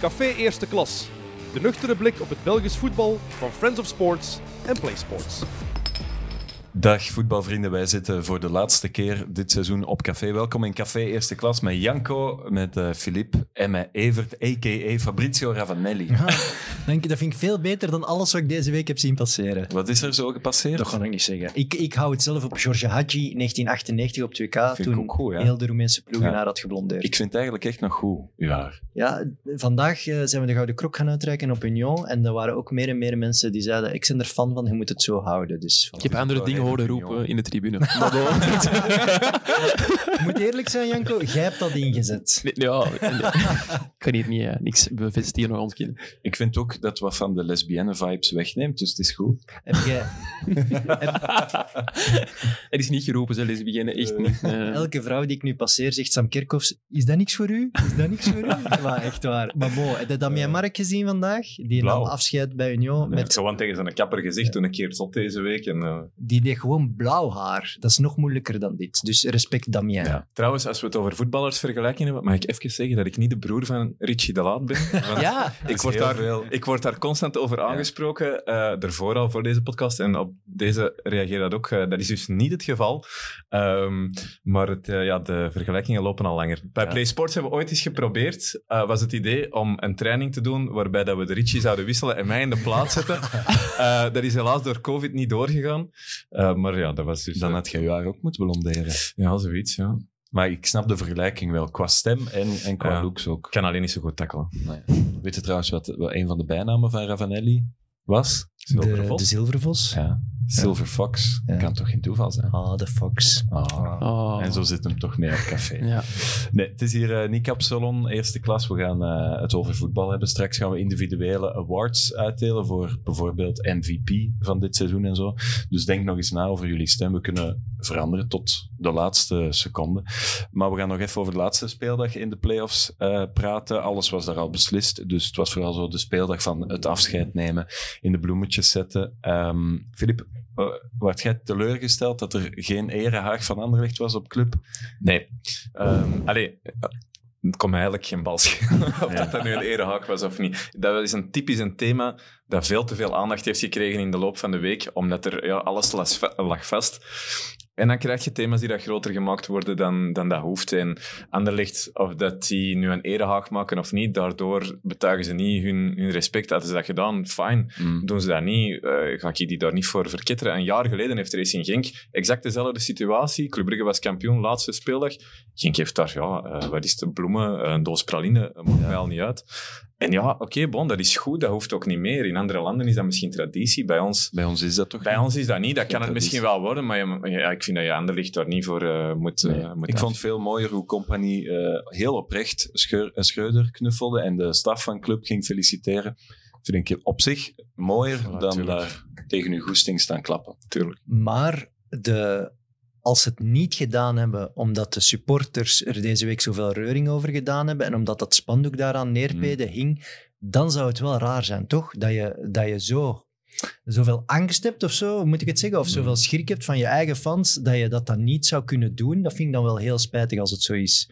Café Eerste Klas. De nuchtere blik op het Belgisch voetbal van Friends of Sports en Play Sports. Dag voetbalvrienden, wij zitten voor de laatste keer dit seizoen op café. Welkom in Café Eerste Klas met Janko, met uh, Philippe en met Evert, a.k.a. Fabrizio Ravanelli. Ja, dank je, dat vind ik veel beter dan alles wat ik deze week heb zien passeren. Wat is er zo gepasseerd? Dat kan ik niet zeggen. Ik, ik hou het zelf op George Hadji, 1998 op 2K, Vind ik toen ook goed, ja. heel de Roemeense ploegen Ja. naar had geblondeerd. Ik vind het eigenlijk echt nog goed, uw haar. Ja, vandaag eh, zijn we de Gouden Krok gaan uitreiken op Union en er waren ook meer en meer mensen die zeiden ik ben er fan van, je moet het zo houden. Dus, Ik heb andere dingen horen roepen in de tribune. Ik moet eerlijk zijn, Janko, jij hebt dat ingezet. Nee, ja, nee. ik kan hier niet, eh, niks bevestigen of ontkennen. Ik vind ook dat wat van de lesbienne vibes wegneemt, dus het is goed. Heb jij Er is niet geroepen, ze lesbienne, echt niet. Eh, elke vrouw die ik nu passeer zegt Sam Kerkhoffs, is dat niks voor u? Is dat niks voor u? maar echt waar. Maar bon, heb je Damien Mark gezien vandaag? Die Blauw. nam afscheid bij Union. Met Met, gewoon tegen zijn kapper gezegd toen een keer zot deze week. En, eh, die deed gewoon blauw haar. Dat is nog moeilijker dan dit. Dus respect Damien. Ja. Trouwens, als we het over voetballers vergelijking hebben, mag ik even zeggen dat ik niet de broer van Richie de Laat ben. Ja, ik, is word heel daar, veel- ik word daar constant over aangesproken, eh daarvoor al voor deze podcast. En op deze reageer dat ook. eh, dat is dus niet het geval. Ehm, maar het, eh, ja, de vergelijkingen lopen al langer. Bij Ja. Play Sports hebben we ooit eens geprobeerd, eh, was het idee om een training te doen waarbij dat we de Richie zouden wisselen en mij in de plaats zetten. Eh, dat is helaas door COVID niet doorgegaan. Eh, maar ja, dat was dus... Dan eh, had je je haar ook moeten blonderen. Ja, zoiets, ja. Maar ik snap de vergelijking wel, qua stem en, en qua looks ook. Ik kan alleen niet zo goed tackelen. Nee. Weet je trouwens wat, wat een van de bijnamen van Ravanelli was? De, de zilvervos. Ja, Silver Fox. Ja. Kan toch geen toeval zijn? Ah, de Fox. Ah. oh. En zo zit hem toch mee op café. Ja. Nee, het is hier eh Nick Salon, eerste klas. We gaan eh, het over voetbal hebben. Straks gaan we individuele awards uitdelen voor bijvoorbeeld MVP van dit seizoen en zo. Dus denk nog eens na over jullie stem. We kunnen veranderen tot de laatste seconde. Maar we gaan nog even over de laatste speeldag in de playoffs eh praten. Alles was daar al beslist. Dus het was vooral zo de speeldag van het afscheid nemen, in de bloemetjes zetten. Ehm Filip, uh, werd jij teleurgesteld dat er geen erehaag van Anderlecht was op club? Nee. Ehm allee, eh, het mij eigenlijk geen bal schelen of Ja. dat dat nu een erehaak was of niet. Dat is een typisch een thema dat veel te veel aandacht heeft gekregen in de loop van de week, omdat er ja, alles lag vast. En dan krijg je thema's die dat groter gemaakt worden dan, dan dat hoeft. En Anderlecht, of dat die nu een erehaag maken of niet, daardoor betuigen ze niet hun, hun respect. Hadden ze dat gedaan, fijn. Mm. Doen ze dat niet, eh, ga ik die daar niet voor verketteren. Een jaar geleden heeft Racing Genk exact dezelfde situatie. Club Brugge was kampioen, laatste speeldag. Genk heeft daar, ja, eh, wat is het, bloemen, een doos praline, dat maakt mij al niet uit. En ja, oké, bon, dat is goed, dat hoeft ook niet meer. In andere landen is dat misschien traditie, bij ons... Bij ons is dat toch Bij niet? ons is dat niet, dat kan het misschien wel worden, maar ja, ja, ik vind dat je Anderlecht daar niet voor eh, moet, eh, moet ik af- vond het veel mooier hoe Compagnie eh, heel oprecht Scheur, Schreuder knuffelde en de staf van club ging feliciteren. Vind ik op zich mooier Ja, dan tuurlijk. daar tegen uw goesting staan klappen. Tuurlijk. Maar de, als ze het niet gedaan hebben omdat de supporters er deze week zoveel reuring over gedaan hebben en omdat dat spandoek daaraan neerpeden hing, dan zou het wel raar zijn, toch? Dat je, dat je zo zoveel angst hebt of zo, moet ik het zeggen, of zoveel schrik hebt van je eigen fans, dat je dat dan niet zou kunnen doen. Dat vind ik dan wel heel spijtig als het zo is.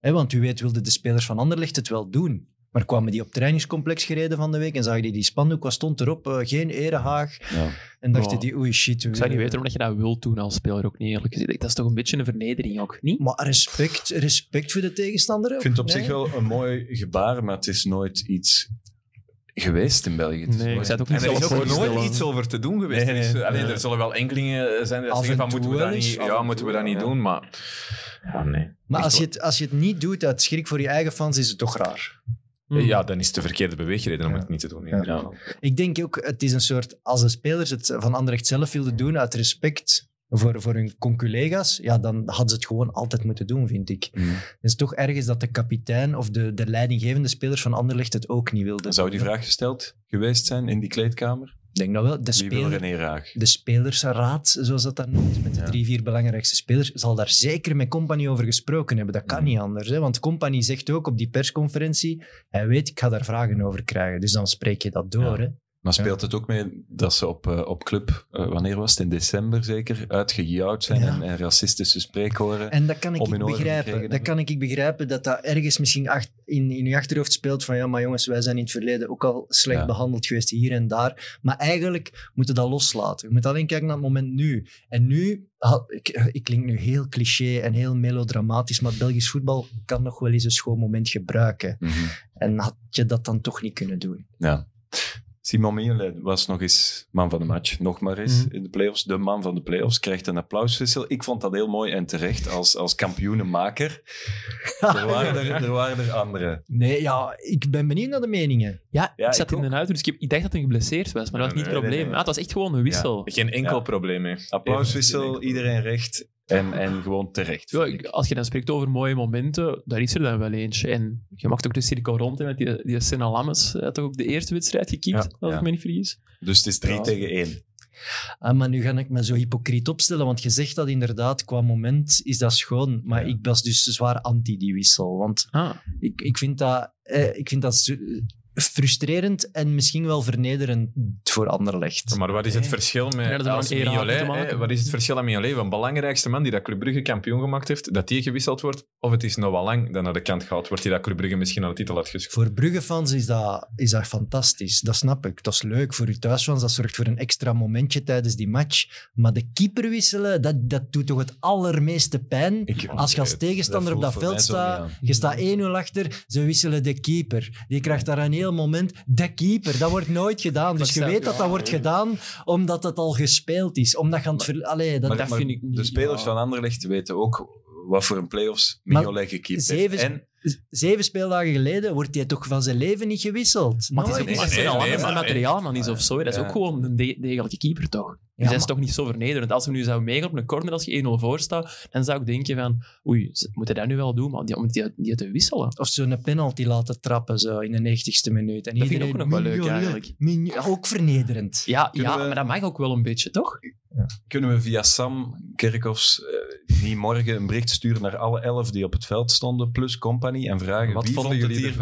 Want u weet, wilden de spelers van Anderlecht het wel doen. Maar kwamen die op het trainingscomplex gereden van de week en zagen die die spandoek, wat stond erop? Eh, geen erehaag. Ja. En dachten Ja. die, oei shit. Ik zou niet weten omdat je dat wilt doen als speler ook niet, eerlijk gezegd. Dat is toch een beetje een vernedering ook, niet? Maar respect, respect voor de tegenstander. Ik vind het op Nee? zich wel een mooi gebaar, maar het is nooit iets geweest in België. Nee, ik zei ook En er is ook nooit iets over te doen geweest. Nee, nee, Er alleen, er zullen wel enkelingen zijn die zeggen en van moeten we dat niet, ja, en moeten we dat niet doen, maar ja, nee. Maar als je, het, als je het niet doet uit schrik voor je eigen fans, is het toch raar. Hmm. Ja, dan is het de verkeerde beweegreden om Ja. het niet te doen. Ja. Ik denk ook, het is een soort, als de spelers het van Anderlecht zelf wilden doen, uit respect voor, voor hun conculega's, ja, dan hadden ze het gewoon altijd moeten doen, vind ik. Mm. Het is toch ergens dat de kapitein of de, de leidinggevende spelers van Anderlecht het ook niet wilden. Zou die vraag gesteld geweest zijn in die kleedkamer? Ik denk dat wel. De, speler, er de spelersraad, zoals dat dan noemt, met de Ja. drie, vier belangrijkste spelers, zal daar zeker met Company over gesproken hebben. Dat kan Mm. niet anders. Hè? Want Company zegt ook op die persconferentie, hij weet, ik ga daar vragen over krijgen. Dus dan spreek je dat door. Ja. Hè? Maar speelt het ook mee dat ze op, eh, op club, eh, wanneer was het, in december zeker, uitgejouwd zijn Ja. en, en racistische spreekhoren? En dat kan ik begrijpen. Dat kan ik begrijpen dat dat ergens misschien ach- in, in je achterhoofd speelt van ja, maar jongens, wij zijn in het verleden ook al slecht Ja. behandeld geweest hier en daar. Maar eigenlijk moeten we dat loslaten. Je moet alleen kijken naar het moment nu. En nu, ah, ik, ik klink nu heel cliché en heel melodramatisch, maar Belgisch voetbal kan nog wel eens een schoon moment gebruiken. Mhm. En had je dat dan toch niet kunnen doen? Ja. Simon Mignolet was nog eens man van de match. Nog maar eens Mhm. in de playoffs. De man van de playoffs krijgt een applauswissel. Ik vond dat heel mooi en terecht als, als kampioenenmaker. er, waren er, er waren er anderen. Nee, ja, ik ben benieuwd naar de meningen. Ja, Ja, ik zat ik in ook. de auto, dus ik, heb- ik dacht dat hij geblesseerd was, maar dat was Nee, niet het probleem. nee, nee. Ja, het was echt gewoon een wissel. Geen enkel Ja. probleem mee. Applauswissel, iedereen recht. En, en gewoon terecht. Ja, ik- als je dan spreekt over mooie momenten, daar is er dan wel eentje. En je mag ook de cirkel rond met die, die Senna Lammes. Hij had toch ook de eerste wedstrijd gekiept, Ja, als ja. ik me niet vergis. Dus het is 3 Ja. tegen 1. Ah, maar nu ga ik me zo hypocriet opstellen, want je zegt dat inderdaad, qua moment is dat schoon. Maar Ja. ik was dus zwaar anti die wissel. Want Ah, ik, ik vind dat, eh, ik vind dat zo- frustrerend en misschien wel vernederend voor Anderlecht. Maar wat is het verschil met Ja, als Mignolet, hè? Wat is het verschil aan Mignolet? Van belangrijkste man die dat Club Brugge kampioen gemaakt heeft, dat die gewisseld wordt? Of het is Noah Lang dat naar de kant gaat, wordt die dat Club Brugge misschien aan de titel had geschoten? Voor Brugge-fans is dat, is dat fantastisch. Dat snap ik. Dat is leuk voor uw thuisfans. Dat zorgt voor een extra momentje tijdens die match. Maar de keeper wisselen, dat, dat doet toch het allermeeste pijn. Ik- Als je als tegenstander op dat veld staat, je staat 1-0 achter, ze wisselen de keeper. Die krijgt daar een heel moment. De keeper, dat wordt nooit gedaan. Dus je weet dat dat ja, wordt ja. gedaan omdat het al gespeeld is. Omdat je aan het ver... Allee, dat, Maar, dat maar vind ik niet, de spelers ja. van Anderlecht weten ook wat voor een playoffs Mignolet gekiept zeven- heeft. En Zeven speeldagen geleden wordt hij toch van zijn leven niet gewisseld. maar het is ook niet nee, dat nee, een materiaalman is of zo. Dat is Ja. ook gewoon een de- degelijke keeper, toch? Dus Ja, dat is maar- toch niet zo vernederend. Als we nu zouden meegaan op een corner als je 1-0 voor staat, dan zou ik denken van, oei, ze moeten dat nu wel doen, maar die, om die, die te wisselen. Of zo'n penalty laten trappen zo in de 90ste minuut. En Dat vind ik ook nog wel leuk, eigenlijk. Ook vernederend. Ja, Kunnen ja we- maar dat mag ook wel een beetje, toch? Kunnen we via Sam Kerkhoffs eh, niet morgen een bericht sturen naar alle elf die op het veld stonden, plus company, en vragen Wat wie vonden het jullie hier,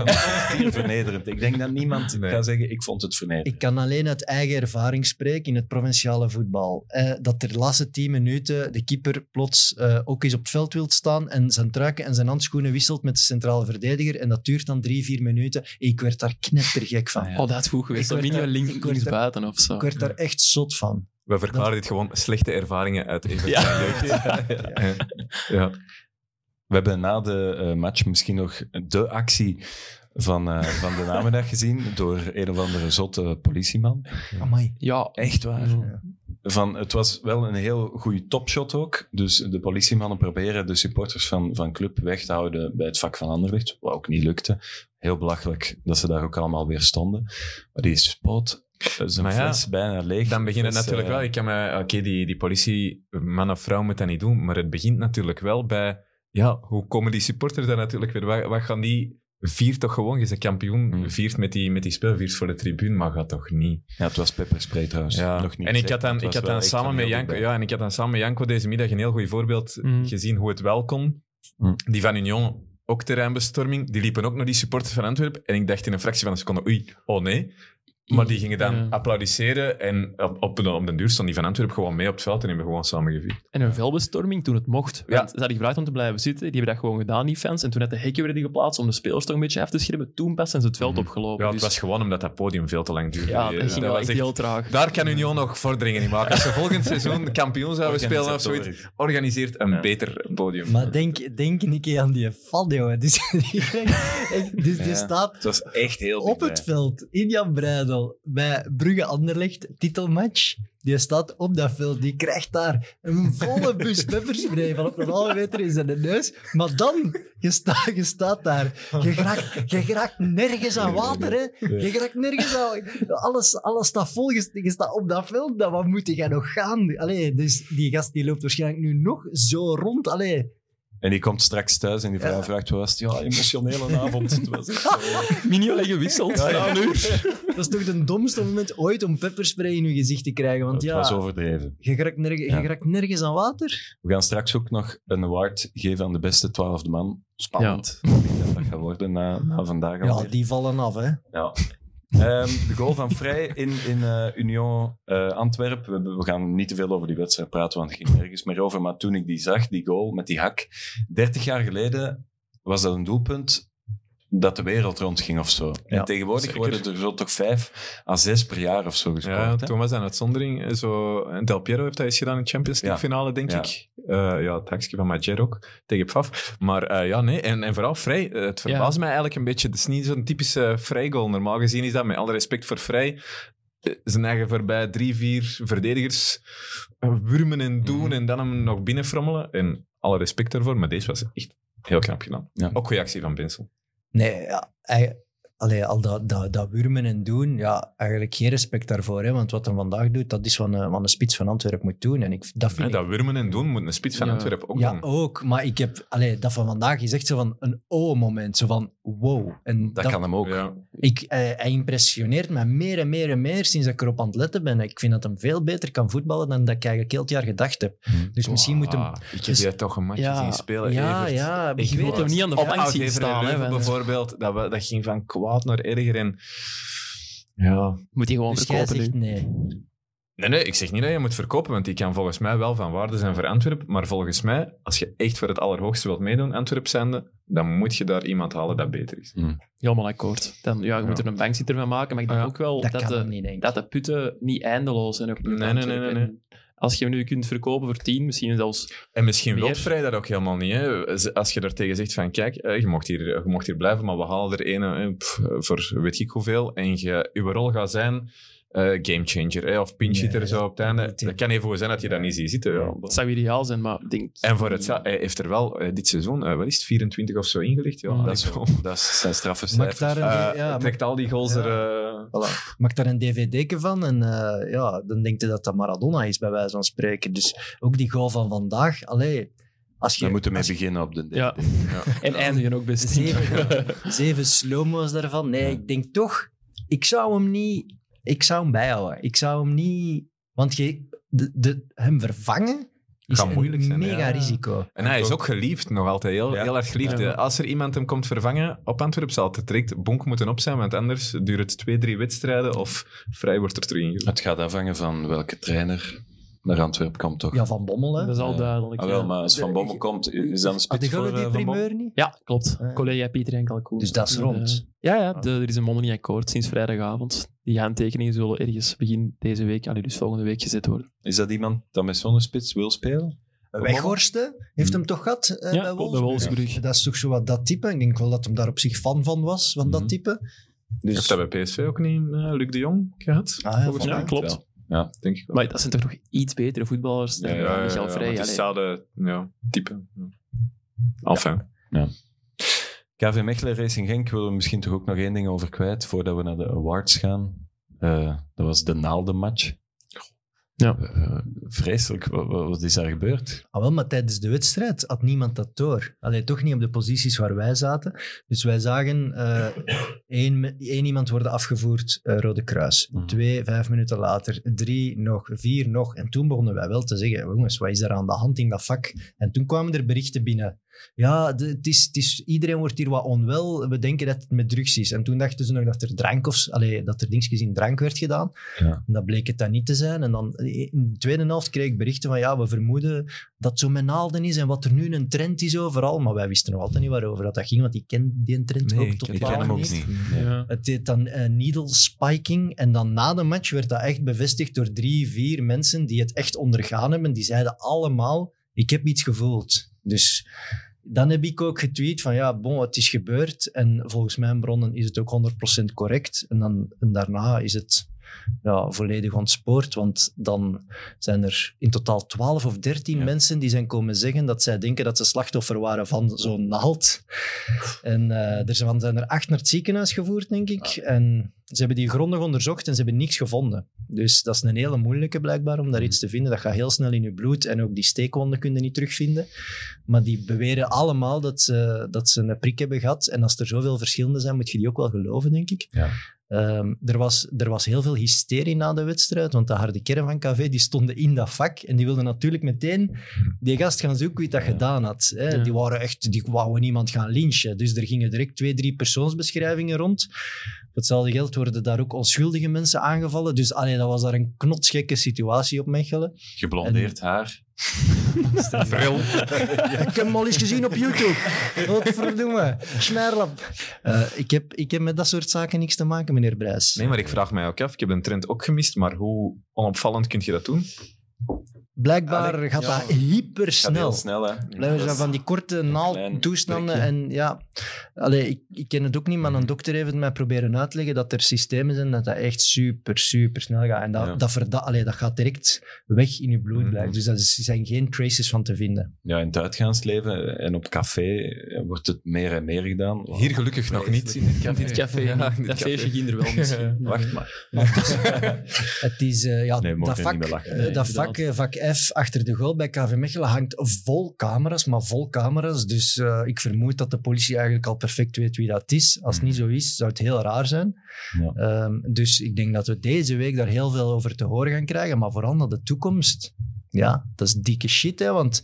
het vernederend? Ik denk dat niemand Nee. gaat zeggen, ik vond het vernederend. Ik kan alleen uit eigen ervaring spreken in het provinciale voetbal. Eh, dat er de laatste 10 minuten de keeper plots eh, ook eens op het veld wilt staan en zijn truiken en zijn handschoenen wisselt met de centrale verdediger. En dat duurt dan drie, vier minuten. Ik werd daar knettergek van. Ah, ja. Oh, dat is goed geweest. Ik Dat links, buiten of zo. Ik werd daar echt zot van. We verklaren dit gewoon slechte ervaringen uit een van Ja. jeugd. Ja. Ja. We hebben na de eh, match misschien nog de actie van, eh, van de namiddag gezien door een of andere zotte politieman. Amai. Ja, Echt waar. Ja. Van, het was wel een heel goede topshot ook. Dus de politiemannen proberen de supporters van, van club weg te houden bij het vak van Anderlecht, wat ook niet lukte. Heel belachelijk dat ze daar ook allemaal weer stonden. Maar die spot, zijn Maar ja, fles bijna leeg. Dan begint het natuurlijk eh, wel. Ik kan me, oké, die, die politie, man of vrouw, moet dat niet doen. Maar het begint natuurlijk wel bij, ja, hoe komen die supporters daar natuurlijk weer? Wat, wat gaan die? Viert toch gewoon, je bent kampioen, Hmm. viert met die, met die spel, viert voor de tribune, maar gaat toch niet? Ja, het was pepperspray trouwens. Ja. Nog niet en ik had dan, ik had dan samen met Janko, ja, en ik had dan samen met Janko deze middag een heel goed voorbeeld Mm. gezien hoe het wel kon. Mm. Die van Union, ook terreinbestorming, die liepen ook naar die supporters van Antwerpen. En ik dacht in een fractie van een seconde, oei, oh nee. Maar die gingen dan Ja. applaudisseren en op, op, de, op den duur stond die van Antwerpen gewoon mee op het veld en hebben gewoon samen gevierd. En een velbestorming toen het mocht. Ja. Want ze hadden gevraagd om te blijven zitten. Die hebben dat gewoon gedaan, die fans. En toen net de hekken werden geplaatst om de spelers toch een beetje af te schermen, toen pas zijn ze het veld Mhm. opgelopen. Ja, het Dus- was gewoon omdat dat podium veel te lang duurde. ja, dat ging wel was echt echt- heel traag. Daar kan Union nog vorderingen in maken. Als ze volgend seizoen kampioen zouden spelen of zoiets, organiseert een Ja. beter podium. Maar denk, denk een keer aan die jongen. Dus, die, dus die staat Het was echt heel op het veld in Jan Breidel bij Brugge Anderlecht, titelmatch. Die staat op dat veld, die krijgt daar een volle bus pepperspray van op een halve meter in zijn neus. Maar dan, je, sta, je staat daar, je geraakt, je geraakt nergens aan water, hè. Je geraakt nergens aan... Alles, alles staat vol, je, je staat op dat veld, dan wat moet je nog gaan? Allee, dus die gast die loopt waarschijnlijk nu nog zo rond. Allee, En die komt straks thuis en die vrouw Ja. vraagt, wat was het? Ja, emotionele avond. Het was echt leggen gewisseld. Ja, uur. dat is toch de domste moment ooit om pepperspray in je gezicht te krijgen. Want Het ja, was overdreven. je nerg- Ja. geraakt nergens aan water. We gaan straks ook nog een award geven aan de beste twaalfde man. Spannend. Ik denk dat dat gaat worden na, na vandaag Ja, alweer. die vallen af, hè. Ja. Ehm, de goal van Vrij in, in eh, Union eh, Antwerpen. We, we gaan niet te veel over die wedstrijd praten, want het ging nergens meer over. Maar toen ik die zag, die goal met die hak, 30 jaar geleden was dat een doelpunt dat de wereld rondging of zo. Ja, en tegenwoordig zeker. worden er zo toch vijf à zes per jaar of zo gescoord. Ja, hè? toen was dat een uitzondering. Zo, en Del Piero heeft dat eens gedaan in de Champions League Ja. finale, denk Ja. ik. Eh, ja, het hakje van Majer ook, tegen Pfaff. Maar eh, ja, nee, en, en vooral Vrij. Eh, het verbaast mij eigenlijk een beetje. Het is niet zo'n typische Vrij-goal. Normaal gezien is dat, met alle respect voor Vrij, zijn eigen voorbij drie, vier verdedigers wurmen en doen Mhm. en dan hem nog binnenfrommelen. En alle respect daarvoor, maar deze was echt heel knap gedaan. Ja. Ook goede actie van Bensel. Nee, ja, hij- allee, al dat, dat, dat wurmen en doen, ja, eigenlijk geen respect daarvoor. Hè, want wat hij vandaag doet, dat is wat een, wat een spits van Antwerpen moet doen. En ik, dat vind Ja, ik dat wurmen en doen moet een spits van Ja. Antwerpen ook ja, doen. ook. Maar ik heb, allee, dat van vandaag is echt zo van een oh-moment. Zo van wow. En Dat kan hem ook. Ja. ik, hij, hij impressioneert mij meer en meer en meer sinds dat ik erop aan het letten ben. Ik vind dat hem veel beter kan voetballen dan dat ik eigenlijk heel het jaar gedacht heb. Dus misschien moet hem... Ik heb dus- toch een match Ja, zien spelen. ja, Evert. ja, Ik ik weet hem niet aan de flank zien staan. Hè, bijvoorbeeld, dat, we- dat ging van kwaad naar erger. En... Ja. Moet hij gewoon Dus verkopen zegt nu. nee. Nee, nee, ik zeg niet dat je moet verkopen, want die kan volgens mij wel van waarde zijn voor Antwerpen. Maar volgens mij, als je echt voor het allerhoogste wilt meedoen, Antwerp zijnde, dan moet je daar iemand halen dat beter is. Helemaal akkoord. Dan, ja, je Ja. moet er een bankzitter van maken, maar ik denk Ah, ja. ook wel Dat dat, de, niet, denk ik. dat de putten niet eindeloos zijn. Op Nee, nee, nee, nee, nee. Als je hem nu kunt verkopen voor 10, misschien zelfs... En misschien wil. Vrij dat ook helemaal niet. Hè. Als je er tegen zegt van, kijk, eh, je mocht hier, je mocht hier blijven, maar we halen er een eh, pff, voor weet ik hoeveel. En je, uw rol gaat zijn eh gamechanger hè, of pinch hitter Nee, zo op het einde. Dat kan even goed zijn dat je dat niet ziet zitten. Ja. Het zou ideaal zijn, maar ik denk... En voor het, hij heeft er wel dit seizoen, wat is het, 24 of zo ingelegd. Ja, Mm. dat is wel... Dat is- zijn straffe daar ja, mag, trekt al die goals Ja. er... voilà. Maak daar een dvd'tje van en eh, ja, dan denkt je dat dat Maradona is, bij wijze van spreken. Dus ook die goal van vandaag, allee, als je... We moeten mee als beginnen op de Ja. ja. En eindigen ook best. Zeven, zeven slow-mo's daarvan. Nee, ik denk toch, ik zou hem niet, ik zou hem bijhouden. Ik zou hem niet, want je, de, de, hem vervangen is Kan een moeilijk zijn, mega ja. risico. En hij is ook geliefd, nog altijd heel, Ja. heel erg geliefd. Ja. Als er iemand hem komt vervangen op Antwerp, zal het direct bonk moeten op zijn, want anders duurt het twee, drie wedstrijden of vrij wordt er terug. Het gaat afhangen van welke trainer naar Antwerpen komt, toch? Ja, Van Bommel, hè. Dat is al duidelijk. Ah, wel, ja. maar als Van Bommel komt, is dan een spits voor die eh, primeur niet? Ja, klopt. Collega Pieter en Kalkoen. Dus dat is rond. ja, ja de- er is een mondeling akkoord sinds vrijdagavond. Die handtekeningen zullen ergens begin deze week, allee, dus volgende week, gezet worden. Is dat iemand dat met zo'n spits wil spelen? Weghorsten heeft hem toch gehad eh, Ja, bij Wolfsburg. Dat is toch zo wat dat type. Ik denk wel dat hem daar op zich fan van was, van dat Mhm. type. Dus, Heeft dat bij PSV ook niet eh, Luc de Jong gehad? Ah, ja, klopt. Wel. Denk ik wel. Maar dat zijn toch nog iets betere voetballers dan Ja, Ja, ja, ja, ja, Michel ja, Vrij. maar het is allee. hetzelfde ja, type. Ja. Enfin. KV Mechelen Racing Genk willen we misschien toch ook nog één ding over kwijt voordat we naar de awards gaan. Eh, dat was de naaldenmatch. Ja. Eh, vreselijk. Wat, is daar gebeurd? Ah, wel, maar tijdens de wedstrijd had niemand dat door. Alleen toch niet op de posities waar wij zaten. Dus wij zagen eh, één, één iemand worden afgevoerd, eh, Rode Kruis. Mhm. Twee, vijf minuten later, drie nog, vier nog. En toen begonnen wij wel te zeggen, jongens, wat is er aan de hand in dat vak? En toen kwamen er berichten binnen. Ja, de- het is, het is, iedereen wordt hier wat onwel. We denken dat het met drugs is. En toen dachten ze nog dat er drank of, allee, dat er dingetjes in drank werd gedaan. Ja. En dat bleek het dan niet te zijn. En dan in de tweede helft kreeg ik berichten van ja, we vermoeden dat het zo met naalden is en wat er nu een trend is overal. Maar wij wisten nog altijd niet waarover dat, dat ging, want ik ken die trend Nee, ook ik totaal Ik ken hem ook niet. Ja. Het heet dan eh, needle spiking. En dan na de match werd dat echt bevestigd door drie, vier mensen die het echt ondergaan hebben. Die zeiden allemaal, ik heb iets gevoeld. Dus dan heb ik ook getweet van ja, bon, het is gebeurd. En volgens mijn bronnen is het ook 100% correct. En, dan, en daarna is het ja, volledig ontspoord. Want dan zijn er in totaal 12 of 13 Ja. mensen die zijn komen zeggen dat zij denken dat ze slachtoffer waren van zo'n naald. En er zijn, zijn er acht naar het ziekenhuis gevoerd, denk ik. En ze hebben die grondig onderzocht en ze hebben niks gevonden. Dus dat is een hele moeilijke blijkbaar om daar iets te vinden. Dat gaat heel snel in je bloed en ook die steekwonden kun je niet terugvinden. Maar die beweren allemaal dat ze, dat ze een prik hebben gehad. En als er zoveel verschillende zijn, moet je die ook wel geloven, denk ik. Ja. Ehm, er, was, er was heel veel hysterie na de wedstrijd, want de harde kern van KV die stonden in dat vak en die wilden natuurlijk meteen die gast gaan zoeken wie dat Ja. gedaan had. Hè. Ja. Die waren echt, die wouden niemand gaan lynchen. Dus er gingen direct twee, drie persoonsbeschrijvingen rond. Hetzelfde geld worden daar ook onschuldige mensen aangevallen. Dus allee, dat was daar een knotsgekke situatie op Mechelen. Geblondeerd haar. Bril. Ik heb hem al eens gezien op YouTube. Wat verdomme. Smerlap. Eh, ik, heb, ik heb met dat soort zaken niks te maken, meneer Brijs. Nee, maar ik vraag mij ook af. Ik heb een trend ook gemist, maar hoe onopvallend kun je dat doen? Blijkbaar Allee, gaat ja. dat hypersnel. Gaat heel snel, hè. Blijven ze van die korte naaldtoestanden. En ja, allee, ik, ik ken het ook niet, maar een dokter heeft het mij proberen uitleggen dat er systemen zijn dat dat echt super, super snel gaat. En dat, Ja. dat, verda- allee, dat gaat direct weg in je bloed Mhm. blijven. Dus daar zijn geen traces van te vinden. Ja, in het uitgaansleven en op café wordt het meer en meer gedaan. Hier gelukkig nog niet. In het In dit café, Ja, in dit dat café. feestje ging er wel misschien. Wacht maar. Het is, eh, ja, Nee, dat vak, niet meer lachen. eh, dat vak, eh, vak F achter de goal bij KV Mechelen hangt vol camera's, maar vol camera's. Dus eh, ik vermoed dat de politie eigenlijk al perfect weet wie dat is. Als het niet zo is, zou het heel raar zijn. Ja. Ehm, dus ik denk dat we deze week daar heel veel over te horen gaan krijgen. Maar vooral naar de toekomst. Ja, dat is dikke shit, hè. Want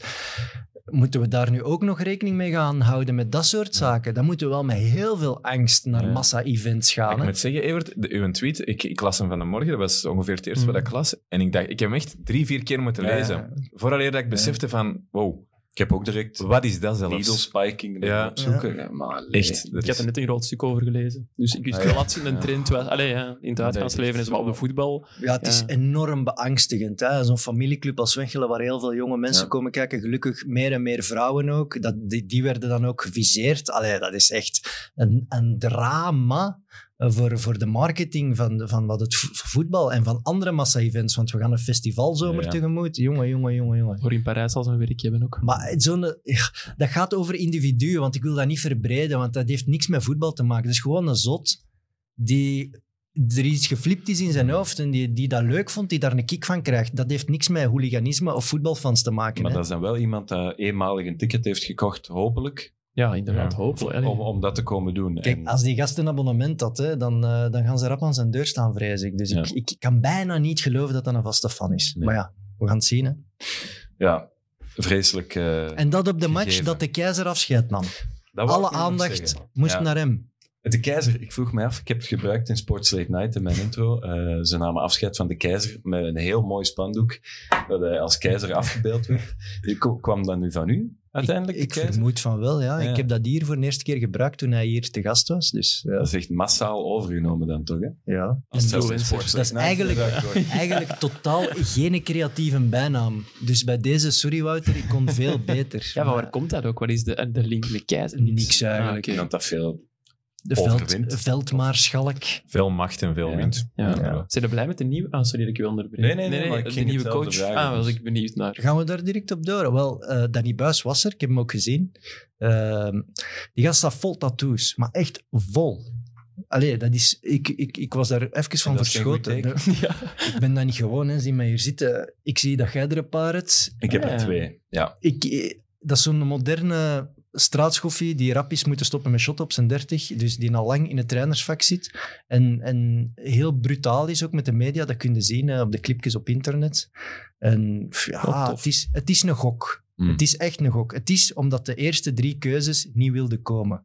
moeten we daar nu ook nog rekening mee gaan houden met dat soort zaken? Dan moeten we wel met heel veel angst naar Ja. massa-events gaan. Ik hè. moet zeggen, Evert, de, uw tweet, ik, ik las hem van de morgen, dat was ongeveer het eerste Mm. wat ik las. En ik dacht, ik heb hem echt drie, vier keer moeten Ja, lezen. Vooraleer dat ik besefte van, wow, Ik heb ook direct wat is dat zelfs? needle spiking Ja. opzoeken. Ja. maar. Echt. Ik had is- er net een groot stuk over gelezen. Dus ik wist Ah, wel ja. dat het een Ja. trend was. Allee, ja, in het uitgaansleven is maar op de voetbal. Ja, het is enorm beangstigend. hè. Zo'n familieclub als Wechelen, waar heel veel jonge mensen Ja. komen kijken. Gelukkig meer en meer vrouwen ook. Dat, die, die werden dan ook geviseerd. Allee, dat is echt een, een drama voor, voor de marketing van, van wat het vo- voetbal en van andere massa-events. Want we gaan een festivalzomer Ja, ja. tegemoet. Jongen, jongen, jongen, jongen. Voor in Parijs al zijn werk hebben ook. Maar zo'n, ja, dat gaat over individuen, want ik wil dat niet verbreden, want dat heeft niks met voetbal te maken. Het is gewoon een zot die er iets geflipt is in zijn hoofd en die, die dat leuk vond, die daar een kick van krijgt. Dat heeft niks met hooliganisme of voetbalfans te maken. Maar hè. dat is dan wel iemand dat eenmalig een ticket heeft gekocht, hopelijk, Ja, inderdaad. Ja. Hopelijk. Om, om dat te komen doen. Kijk, En- als die gast een abonnement had, hè, dan, eh, dan gaan ze rap aan zijn deur staan, vrees ik. Dus Ja. ik, ik kan bijna niet geloven dat dat een vaste fan is. Nee. Maar ja, we gaan het zien. Hè. ja, vreselijk. eh, En dat op de match dat de keizer afscheid nam. Alle aandacht moest Ja. naar hem. De keizer, ik vroeg me af, ik heb het gebruikt in Sports Late Night in mijn intro. Eh, ze namen afscheid van de keizer met een heel mooi spandoek dat hij als keizer afgebeeld werd. Ko- Kwam dat nu van u, uiteindelijk, ik, ik vermoed van wel, ja. Ja. Ik heb dat hier voor de eerste keer gebruikt toen hij hier te gast was. Dus ja. Dat is echt massaal overgenomen dan toch, hè? ja. Als Dat is Late Night eigenlijk-. Eigenlijk totaal geen creatieve bijnaam. Dus bij deze, sorry Wouter, ik kon veel beter. Ja, maar waar komt dat ook? Wat is de, de link met keizer? Niks eigenlijk. Ah. Iemand dat veel... De veld, veldmaarschalk. Veel macht en veel Ja. wind. Ja. Ja. Zijn er blij met de nieuwe... Ah, sorry dat ik je onderbreek. Nee, nee, nee, maar ik de ging nieuwe coach. vragen, ah, was dus. ik benieuwd naar. Gaan we daar direct op door? Wel, eh Danny Buis was er, ik heb hem ook gezien. Ehm, die gast staat vol tattoos, maar echt vol. Allee, dat is, ik, ik, ik was daar even van verschoten. Ik ben dat niet gewoon, hè. zie mij hier zitten. Ik zie dat jij er een paar hebt. Ik heb Ja. er twee, ja. Ik, eh, dat is zo'n moderne straatschoffie die rap is moeten stoppen met shot op zijn 30. Dus die al lang in het trainersvak zit. En, en heel brutaal is ook met de media. Dat kun je zien eh, op de clipjes op internet. En ja, het is, het is een gok. Hmm. Het is echt een gok. Het is omdat de eerste drie keuzes niet wilden komen.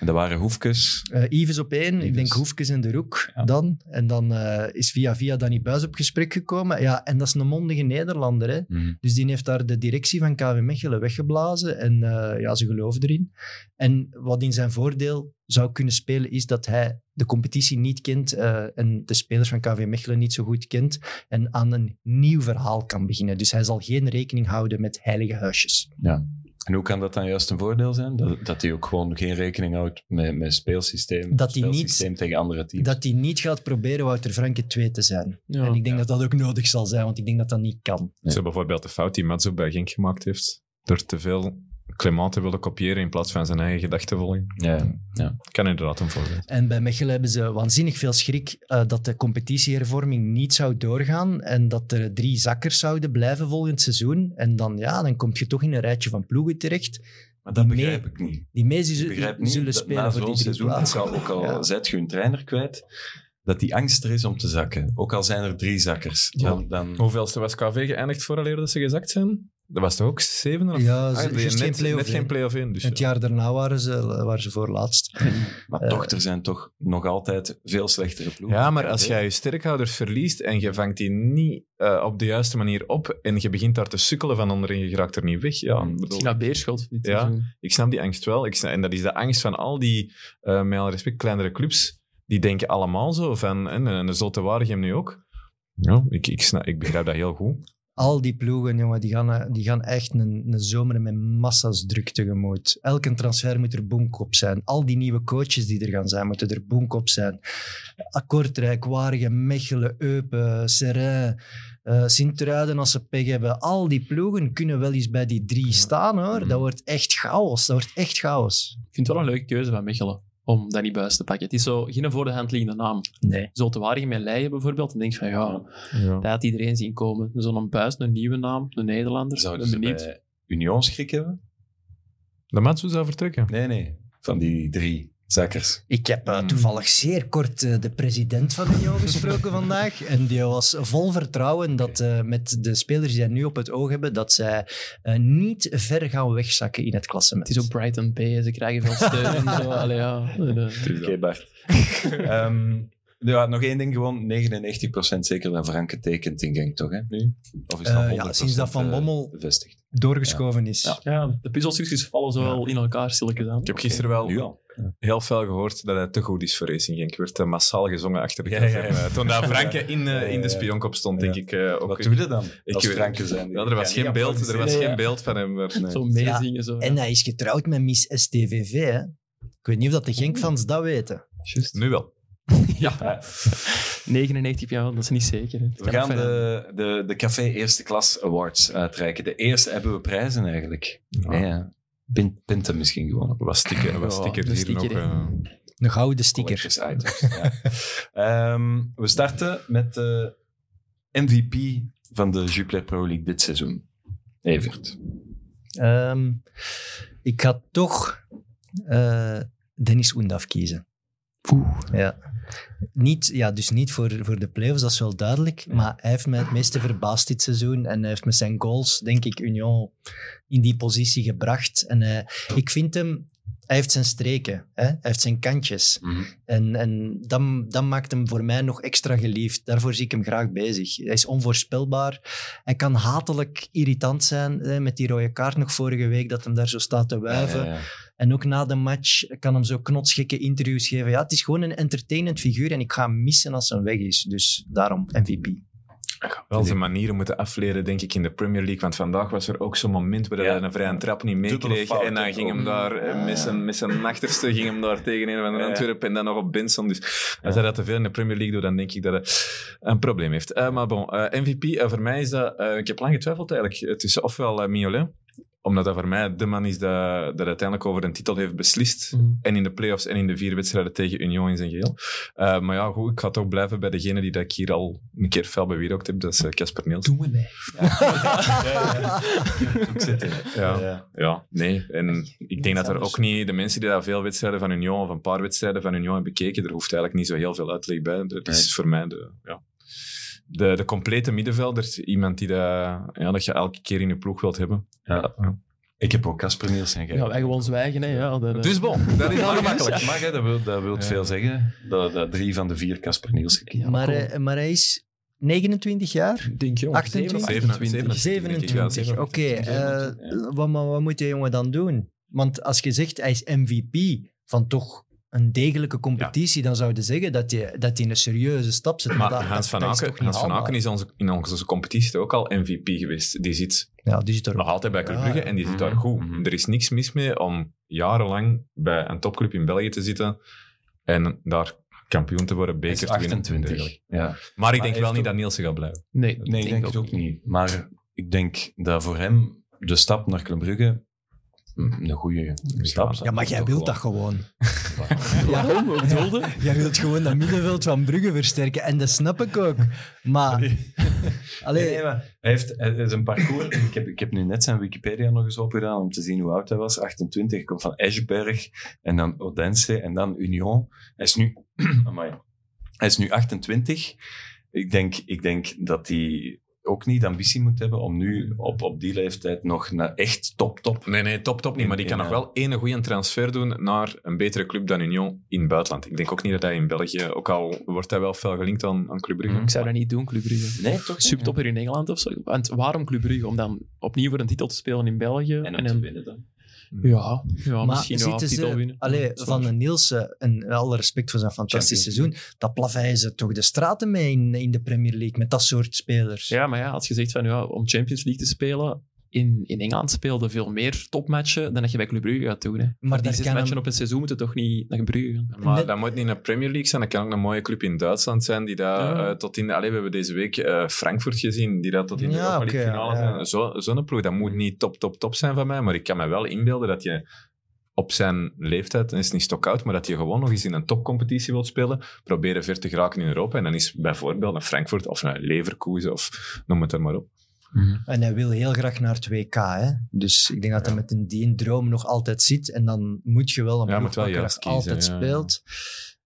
En dat waren Hoefkes. Eh Yves op één, ik denk Hoefkes in de Roek Ja. dan. En dan eh, is via via Danny Buis op gesprek gekomen. Ja, en dat is een mondige Nederlander, hè. Mhm. Dus die heeft daar de directie van KV Mechelen weggeblazen en eh, ja, ze geloven erin. En wat in zijn voordeel zou kunnen spelen, is dat hij de competitie niet kent eh, en de spelers van KV Mechelen niet zo goed kent en aan een nieuw verhaal kan beginnen. Dus hij zal geen rekening houden met heilige huisjes. En hoe kan dat dan juist een voordeel zijn? Dat, dat hij ook gewoon geen rekening houdt met, met speelsysteem, Dat hij niet- speelsysteem tegen andere teams. Dat hij niet gaat proberen Wouter Franke 2 te zijn. Ja. En ik denk dat dat ook nodig zal zijn, want ik denk dat dat niet kan. Zo bijvoorbeeld de fout die Matzo bij Genk gemaakt heeft, door te veel Clement te willen kopiëren in plaats van zijn eigen gedachtenvolging. Ja, ja. Kan inderdaad een voordeel. En bij Mechelen hebben ze waanzinnig veel schrik eh, dat de competitiehervorming niet zou doorgaan en dat er drie zakkers zouden blijven volgend seizoen. En dan, ja, dan kom je toch in een rijtje van ploegen terecht Maar dat Die begrijp mee- ik niet. die mee niet zullen spelen na voor die seizoen, ook plaatsen. al, ook al Ja. zet je een trainer kwijt, dat die angst er is om te zakken. Ook al zijn er drie zakkers. Dan, dan, Hoeveelste was KV geëindigd vooraleer dat ze gezakt zijn? Dat was toch ook zeven? Of? Ja, Ah, ze- geen net, play-off net geen play-off in. Dus Het ja. jaar daarna waren ze, waren ze voor laatst. maar eh, toch, er zijn toch nog altijd veel slechtere ploegen. Ja, maar als jij je sterkhouders verliest en je vangt die niet eh, op de juiste manier op en je begint daar te sukkelen van onderin, je geraakt er niet weg. Ja, ik bedoel, Misschien naar Beerschot dit Ja. seizoen. ik snap die angst wel. Ik snap, en dat is de angst van al die, eh met alle respect, kleinere clubs. Die denken allemaal zo van, en, en de Zolte Waregem nu ook. Ja, ik, ik, snap, ik begrijp dat heel goed. Al die ploegen, jongen, die gaan, eh, die gaan echt een, een zomer met massa's druk tegemoet. Elke transfer moet er boomkop zijn. Al die nieuwe coaches die er gaan zijn, moeten er boomkop zijn. Kortrijk, Waregem, Mechelen, Eupen, Serrain, eh Sint-Truiden als ze pech hebben. Al die ploegen kunnen wel eens bij die drie staan, hoor. Mhm. Dat wordt echt chaos. Dat wordt echt chaos. Ik vind het wel een leuke keuze van Mechelen om Danny Buis te pakken. Het is zo geen voor de hand liggende naam. Nee. Zo te Waregem met Leijen bijvoorbeeld. Dan denk je van ja, Ja. dat had iedereen zien komen. Zo'n Buis, een nieuwe naam, een Nederlander. Zouden ben ze bij Union schrik hebben? De Matsu zou vertrekken. Nee, nee. Van die drie zakkers. Ik heb eh, Hmm. toevallig zeer kort eh, de president van Union gesproken vandaag. En die was vol vertrouwen dat eh, met de spelers die zij nu op het oog hebben, dat zij eh, niet ver gaan wegzakken in het klassement. Het is ook Brighton B, ze krijgen veel steun en zo. Allee, ja. Oké, Bart. Ehm, ja, nog één ding gewoon. 99% zeker dat Franke tekent in Genk, toch? Hè, nu? Of is dat Eh, 100% ja, sinds dat Van Bommel- bevestigd? Doorgeschoven is. Ja. ja, de puzzelstukjes vallen zo wel in elkaar stilletjes aan. Ik heb gisteren wel Nu al. Heel veel gehoord dat hij te goed is voor Racing Genk. werd eh, massaal gezongen achter de Ja, café. ja, ja. Eh, Toen daar Franke in, eh, Ja, in de spionkop stond, Ja. denk ik. eh, ook Wat doe je dan Ik als Franke zijn? Ja, er was geen beeld, er was geen beeld van hem. Maar, nee. Zo meezingen. Zo, En hij is getrouwd met Miss STVV. Hè? Ik weet niet of dat de Genk-fans dat weten. Nu wel. ja. 99 jaar, dat is niet zeker. We gaan de, de, de Café Eerste Klas Awards uitreiken. De eerste hebben we prijzen eigenlijk. Nee, ja. Pin- Pinten misschien gewoon. Wat sticker, wat Ja, een hier sticker, nog. eh. Een gouden sticker. Collectors items, ja. Ehm, we starten met de MVP van de Jupiler Pro League dit seizoen. Evert. Ehm, ik ga toch eh, Dennis Oendaf kiezen. Ja. Niet, ja, dus niet voor, voor de playoffs, dat is wel duidelijk. Maar hij heeft mij het meeste verbaasd dit seizoen. En hij heeft met zijn goals, denk ik, Union in die positie gebracht. En hij- ik vind hem... Hij heeft zijn streken, hè? hij heeft zijn kantjes. En, en dat, dat maakt hem voor mij nog extra geliefd. Daarvoor zie ik hem graag bezig. Hij is onvoorspelbaar. Hij kan hatelijk irritant zijn. Hè, met die rode kaart nog vorige week, dat hem daar zo staat te wuiven. Ja, ja, ja. En ook na de match kan hem zo knotsgekke interviews geven. Ja, het is gewoon een entertainend figuur en ik ga hem missen als hij weg is. Dus daarom MVP. Wel zijn manieren moeten afleren, denk ik, in de Premier League. Want vandaag was er ook zo'n moment waar Ja. hij een vrije trap niet meekreeg. En dan ging hem daar eh, met zijn, met zijn achterste ging hem daar tegen een van de Ja. Antwerpen en dan nog op Benson. Dus als Ja. hij dat te veel in de Premier League doet, dan denk ik dat hij een probleem heeft. Eh, maar bon, eh, MVP, voor mij is dat... ik heb lang getwijfeld eigenlijk tussen ofwel uh, Mignolet, omdat dat voor mij de man is dat, dat uiteindelijk over een titel heeft beslist. Mhm. En in de playoffs en in de vier wedstrijden tegen Union in zijn geheel. Eh, maar ja, goed, ik ga toch blijven bij degene die dat ik hier al een keer fel bewierookt heb. Dat is eh, Casper Nielsen. Doen we zitten. Ja. Ja. Ja, nee. En ik denk dat er ook niet... De mensen die daar veel wedstrijden van Union of een paar wedstrijden van Union hebben bekeken, er hoeft eigenlijk niet zo heel veel uitleg bij. Dat is Nee. voor mij de... Ja. De, de complete middenvelder, iemand die dat, ja, dat je elke keer in je ploeg wilt hebben. Ja. Ik heb ook Casper Nielsen Ja, wij gewoon zwijgen. Hè. Ja, dat, Dus bon, dat is maar gemakkelijk. Dat mag, hè. dat wil, dat wil Ja. veel zeggen. Dat, dat drie van de vier Casper Nielsen maar, hij, maar hij is 29 jaar? Denk, joh, 28? 27. 27, oké. eh, wat, maar wat moet die jongen dan doen? Want als je zegt hij is MVP van toch een degelijke competitie, dan zou je zeggen dat hij, dat een serieuze stap zet. Maar dat- Hans van is Aken, Hans van is onze, in onze competitie ook al MVP geweest. Die zit Ja, die zit er nog altijd bij Club Brugge Ja, en die zit daar Mhm, goed. mhm. Er is niks mis mee om jarenlang bij een topclub in België te zitten en daar kampioen te worden, beker te winnen. 28. Ja. Maar ik denk wel niet ook- dat Nielsen gaat blijven. Nee, Nee, ik denk het ook niet. Maar ik denk dat voor hem de stap naar Club Brugge een goede stap. Ja, maar jij wilt dat gewoon. Waarom? Bedoelde? Jij wilt gewoon dat middenveld van Brugge versterken. En dat snap ik ook. Maar... Allee, Nee, nee, maar hij heeft een parcours. Ik heb, ik heb nu net zijn Wikipedia nog eens opgedaan om te zien hoe oud hij was. 28, hij komt van Eschberg en dan Odense en dan Union. Hij is nu, amai, Hij is nu 28. Ik denk, ik denk dat hij ook niet de ambitie moet hebben om nu op, op die leeftijd nog naar echt top, top. Nee, nee, top, top niet. Maar die kan In, nog eh, wel één goede transfer doen naar een betere club dan Union in het buitenland. Ik denk ook niet dat hij in België, ook al wordt hij wel veel gelinkt aan, aan Club Brugge. Ik zou dat niet doen, Club Brugge. Nee, toch? Subtopper in Engeland of zo. Want waarom Club Brugge? Om dan opnieuw voor een titel te spelen in België. En om te winnen dan. Ja, ja Maar misschien zitten titel ze, winnen. allee, Ja, van de Nielsen, en alle respect voor zijn fantastisch seizoen, dat plaveien ze toch de straten mee in, in de Premier League met dat soort spelers. Ja, maar ja, als je zegt van ja, om Champions League te spelen, in, in Engeland speelden veel meer topmatchen dan dat je bij Club Brugge gaat doen. Hè. Maar die zes matchen op een seizoen moeten toch niet naar Brugge gaan. Maar Net- dat moet niet een Premier League zijn. Dat kan ook een mooie club in Duitsland zijn. Die daar Ja. eh, tot in. Allee, we hebben deze week eh, Frankfurt gezien. Die dat tot in de Ja, Europa League oké, finale ja. zijn. Zo, zo'n ploeg. Dat moet niet top, top, top zijn van mij. Maar ik kan me wel inbeelden dat je op zijn leeftijd, en is niet stock-out, maar dat je gewoon nog eens in een topcompetitie wilt spelen. Proberen ver te geraken in Europa. En dan is bijvoorbeeld een Frankfurt of een Leverkusen of noem het er maar op. En hij wil heel graag naar het WK. Hè? Dus ik denk dat hij met een die droom nog altijd zit. En dan moet je wel een Ja, ploeg moet wel pakken juist dat kiezen, altijd ja. speelt.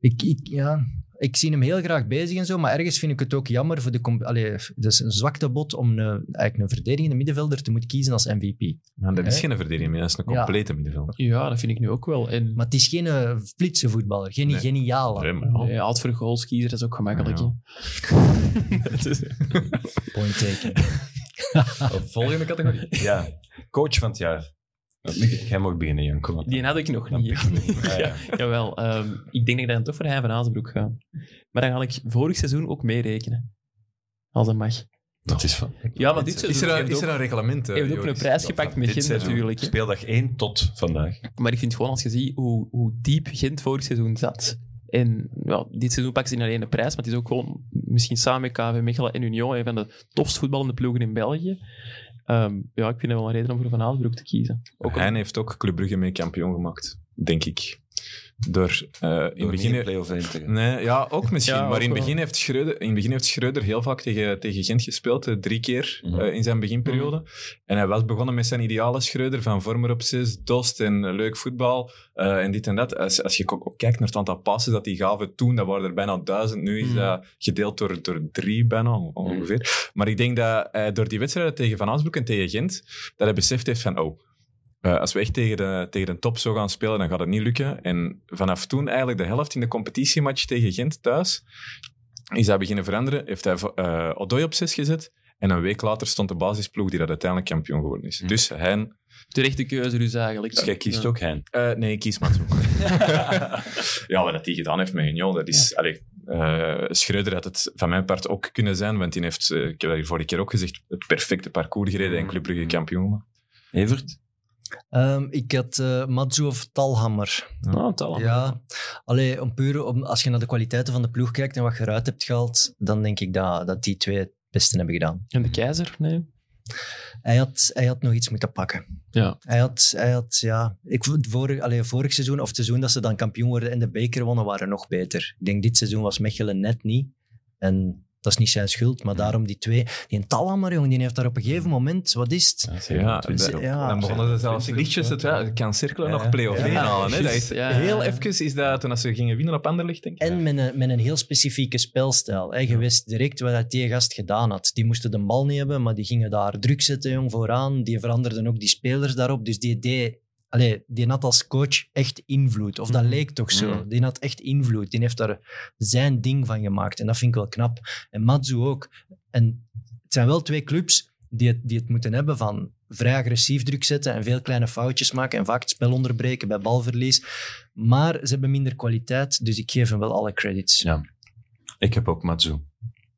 Ik, ik, ja, ik zie hem heel graag bezig en zo, maar ergens vind ik het ook jammer voor de... Allee, het is een zwaktebod om een, eigenlijk een verdedigende middenvelder te moeten kiezen als MVP. Maar dat is geen verdediging meer. Dat is een Ja. complete middenvelder. Ja, dat vind ik nu ook wel. En Maar het is geen eh, flitse voetballer, geen Nee. geniale. Nee, maar- ja, altijd voor goals kiezen, dat is ook gemakkelijk. Ja. Point taken. Volgende categorie. Ja, coach van het jaar. Jij mag beginnen, Janko. Die had ik nog niet. Ah, ja. Jawel, ehm, ik denk dat ik dan toch voor Hein van Azenbroek ga. Maar dan ga ik vorig seizoen ook meerekenen. Als dat mag. Dat is van. Ja, maar dit Is seizoen er, een, is er ook- een reglement? eh, heeft ook een prijs gepakt met Gent natuurlijk. Speeldag 1 tot vandaag. Maar ik vind gewoon als je ziet hoe, hoe diep Gent vorig seizoen zat. En ja, dit seizoen pakken ze niet alleen de prijs, maar het is ook gewoon misschien samen met KV Mechelen en Union een van de tofst voetballende ploegen in België. Ehm, ja, ik vind dat wel een reden om voor Van Azenbroek te kiezen. Ook Hij heeft ook Club Brugge mee kampioen gemaakt, denk ik. Door eh, in Door begin... in play-off 1 te gaan. Nee, ja, ook misschien. Ja, maar ook in begin heeft Schreuder, in het begin heeft Schreuder heel vaak tegen, tegen Gent gespeeld. eh, drie keer Mhm. eh, in zijn beginperiode. En hij was begonnen met zijn ideale Schreuder van vormer op zes, dost en leuk voetbal. eh, en dit en dat. Als, als je ook kijkt naar het aantal passes dat die gaven toen, dat waren er bijna duizend. Nu is Mhm. dat gedeeld door, door drie bijna, ongeveer. Maar ik denk dat hij door die wedstrijden tegen Van Aansbroek en tegen Gent, dat hij beseft heeft van, oh, eh, als we echt tegen de, tegen de top zo gaan spelen, dan gaat het niet lukken. En vanaf toen, eigenlijk de helft in de competitiematch tegen Gent thuis, is hij beginnen veranderen. Heeft hij eh Odoi op 6 gezet. En een week later stond de basisploeg die dat uiteindelijk kampioen geworden is. Hm. Dus hij... terechte keuze dus eigenlijk. Dus jij kiest Ja. ook Hein. eh, nee, ik kies Mats Ja, wat dat hij gedaan heeft met Union, dat is... allee, eh, Schreuder had het van mijn part ook kunnen zijn, want die heeft, ik heb dat hier vorige keer ook gezegd, het perfecte parcours gereden en Club Brugge kampioen gemaakt. Evert? Ehm, ik had eh Matsu of Talhammer. Ah, tal. Ja, allee, om puur, om, als je naar de kwaliteiten van de ploeg kijkt en wat je eruit hebt gehaald, dan denk ik dat, dat die twee het beste hebben gedaan. En de keizer? Nee. Hij had, hij had nog iets moeten pakken. Ja. Hij had, hij had ja, ik, vorig, allee, vorig seizoen of het seizoen dat ze dan kampioen worden en de beker wonnen, waren nog beter. Ik denk dit seizoen was Mechelen net niet. En dat is niet zijn schuld, maar daarom die twee. Die Talhammer, jongen, die heeft daar op een gegeven moment, wat is het? Ja, Ja, dan begonnen ze zelfs 20 liedjes. Het ja, kan cirkelen Ja, nog play-off ja. 1 halen. Hè? Dat is heel even is dat toen ze gingen winnen op Anderlecht, denk ik. En met een, met een heel specifieke spelstijl. Hè. Je wist direct wat dat die gast gedaan had. Die moesten de bal niet hebben, maar die gingen daar druk zetten jong, vooraan. Die veranderden ook die spelers daarop. Dus die, deed, allee, die had als coach echt invloed. Of dat Mhm. leek toch zo. Mhm. Die had echt invloed. Die heeft daar zijn ding van gemaakt. En dat vind ik wel knap. En Matsu ook. En het zijn wel twee clubs die het, die het moeten hebben van vrij agressief druk zetten en veel kleine foutjes maken en vaak het spel onderbreken bij balverlies. Maar ze hebben minder kwaliteit, dus ik geef hem wel alle credits. Ja. Ik heb ook Matsu.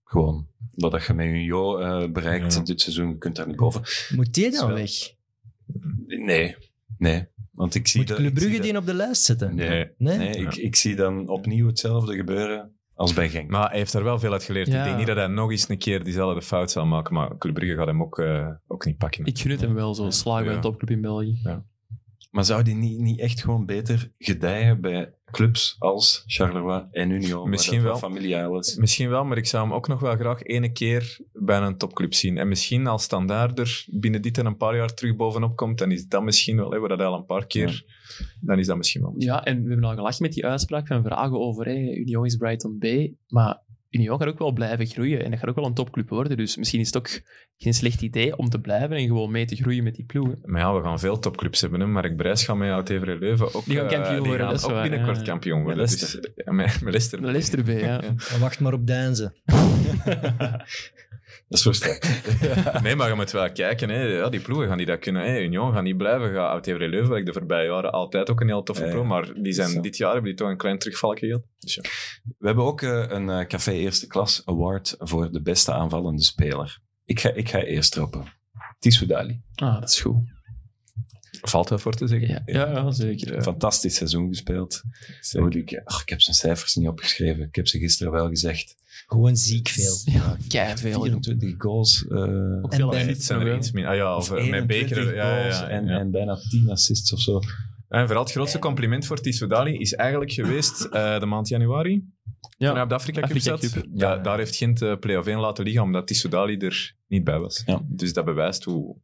Gewoon. Wat dat je met eh bereikt Ja. dit seizoen, je kunt daar niet boven. Moet die dan wel- weg? Nee. Nee. Want ik zie Moet dat- Club Brugge dat- die op de lijst zetten? Nee. Nee? Nee, ik, ik zie dan opnieuw hetzelfde gebeuren als bij Genk. Maar hij heeft er wel veel uit geleerd. Ja. Ik denk niet dat hij nog eens een keer diezelfde fout zal maken, maar Club Brugge gaat hem ook, eh, ook niet pakken. Ik gun het hem wel, zo slagen bij Ja. een topclub in België. Maar zou die niet, niet echt gewoon beter gedijen bij clubs als Charleroi en Union? Misschien wel. familiaal is. Misschien wel, maar ik zou hem ook nog wel graag ene keer bij een topclub zien. En misschien als standaard er binnen dit en een paar jaar terug bovenop komt, dan is dat misschien wel, hè, we dat al een paar keer, dan is dat misschien wel. Ja, en we hebben al gelachen met die uitspraak van vragen over hè, Union is Brighton B. Maar Union gaat ook wel blijven groeien en dat gaat ook wel een topclub worden. Dus misschien is het ook geen slecht idee om te blijven en gewoon mee te groeien met die ploegen. Maar ja, we gaan veel topclubs hebben. Hè. Mark Brijs gaat met oud Evere Leuven ook, Die gaan eh, kampioen die worden, gaan dat is ook waar, binnenkort ja. kampioen worden. Met Dus, ja, met, met Leicester. De Leicester B, ja. Wacht maar op Deinze. Dat is. Nee, maar je moet wel kijken. Hè. Ja, die ploegen gaan die dat kunnen. Hè. Union gaan niet blijven. Gaat oud de voorbije jaren altijd ook een heel toffe Ja, ploeg. Maar die zijn, dit jaar hebben die toch een klein terugvalletje gehad. Dus ja. We hebben ook eh, een eh, Café Eerste Klas Award voor de beste aanvallende speler. Ik ga, ik ga eerst trappen. Tissou Dali. Ah, dat is goed. Valt wel voor te zeggen. Ja, ja, ja, zeker. ja. Fantastisch seizoen gespeeld. Zeker. Ik, ach, ik heb zijn cijfers niet opgeschreven. Ik heb ze gisteren wel gezegd. Gewoon ziek veel. Ja, keiveel. 24 goals. eh, Ook En veel bij- Iets zijn er iets meer. Ah ja, of, of eh, met 21 Beker. Ja, ja, en, ja. en bijna 10 assists of zo. En vooral het grootste compliment voor Tissou Dali is eigenlijk geweest eh, de maand januari. Ja. Toen hij op de Afrika Cup Afrika zat. Cup. Ja, daar heeft Gent uh, play-off 1 laten liggen, omdat Tissou Dali er niet bij was. Ja. Dus dat bewijst hoe,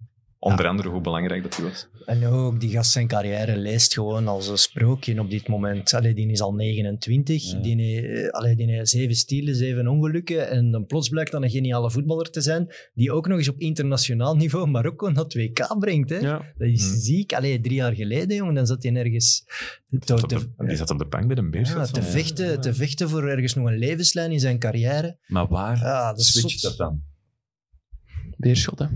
onder andere hoe belangrijk dat hij was. En ook, die gast zijn carrière leest gewoon als een sprookje op dit moment. Allee, die is al 29, Ja. die, heeft, allee, die heeft zeven stielen, zeven ongelukken. En dan plots blijkt dan een geniale voetballer te zijn, die ook nog eens op internationaal niveau Marokko naar het WK brengt. Hè? Ja. Dat is Hmm. ziek. Allee, drie jaar geleden, jongen, dan zat hij ergens te, Zat op te- de- die zat op de bank bij de Beers. ja, te, vechten, te vechten voor ergens nog een levenslijn in zijn carrière. Maar waar Ja, dat is switcht dat dan? Beerschot, hè.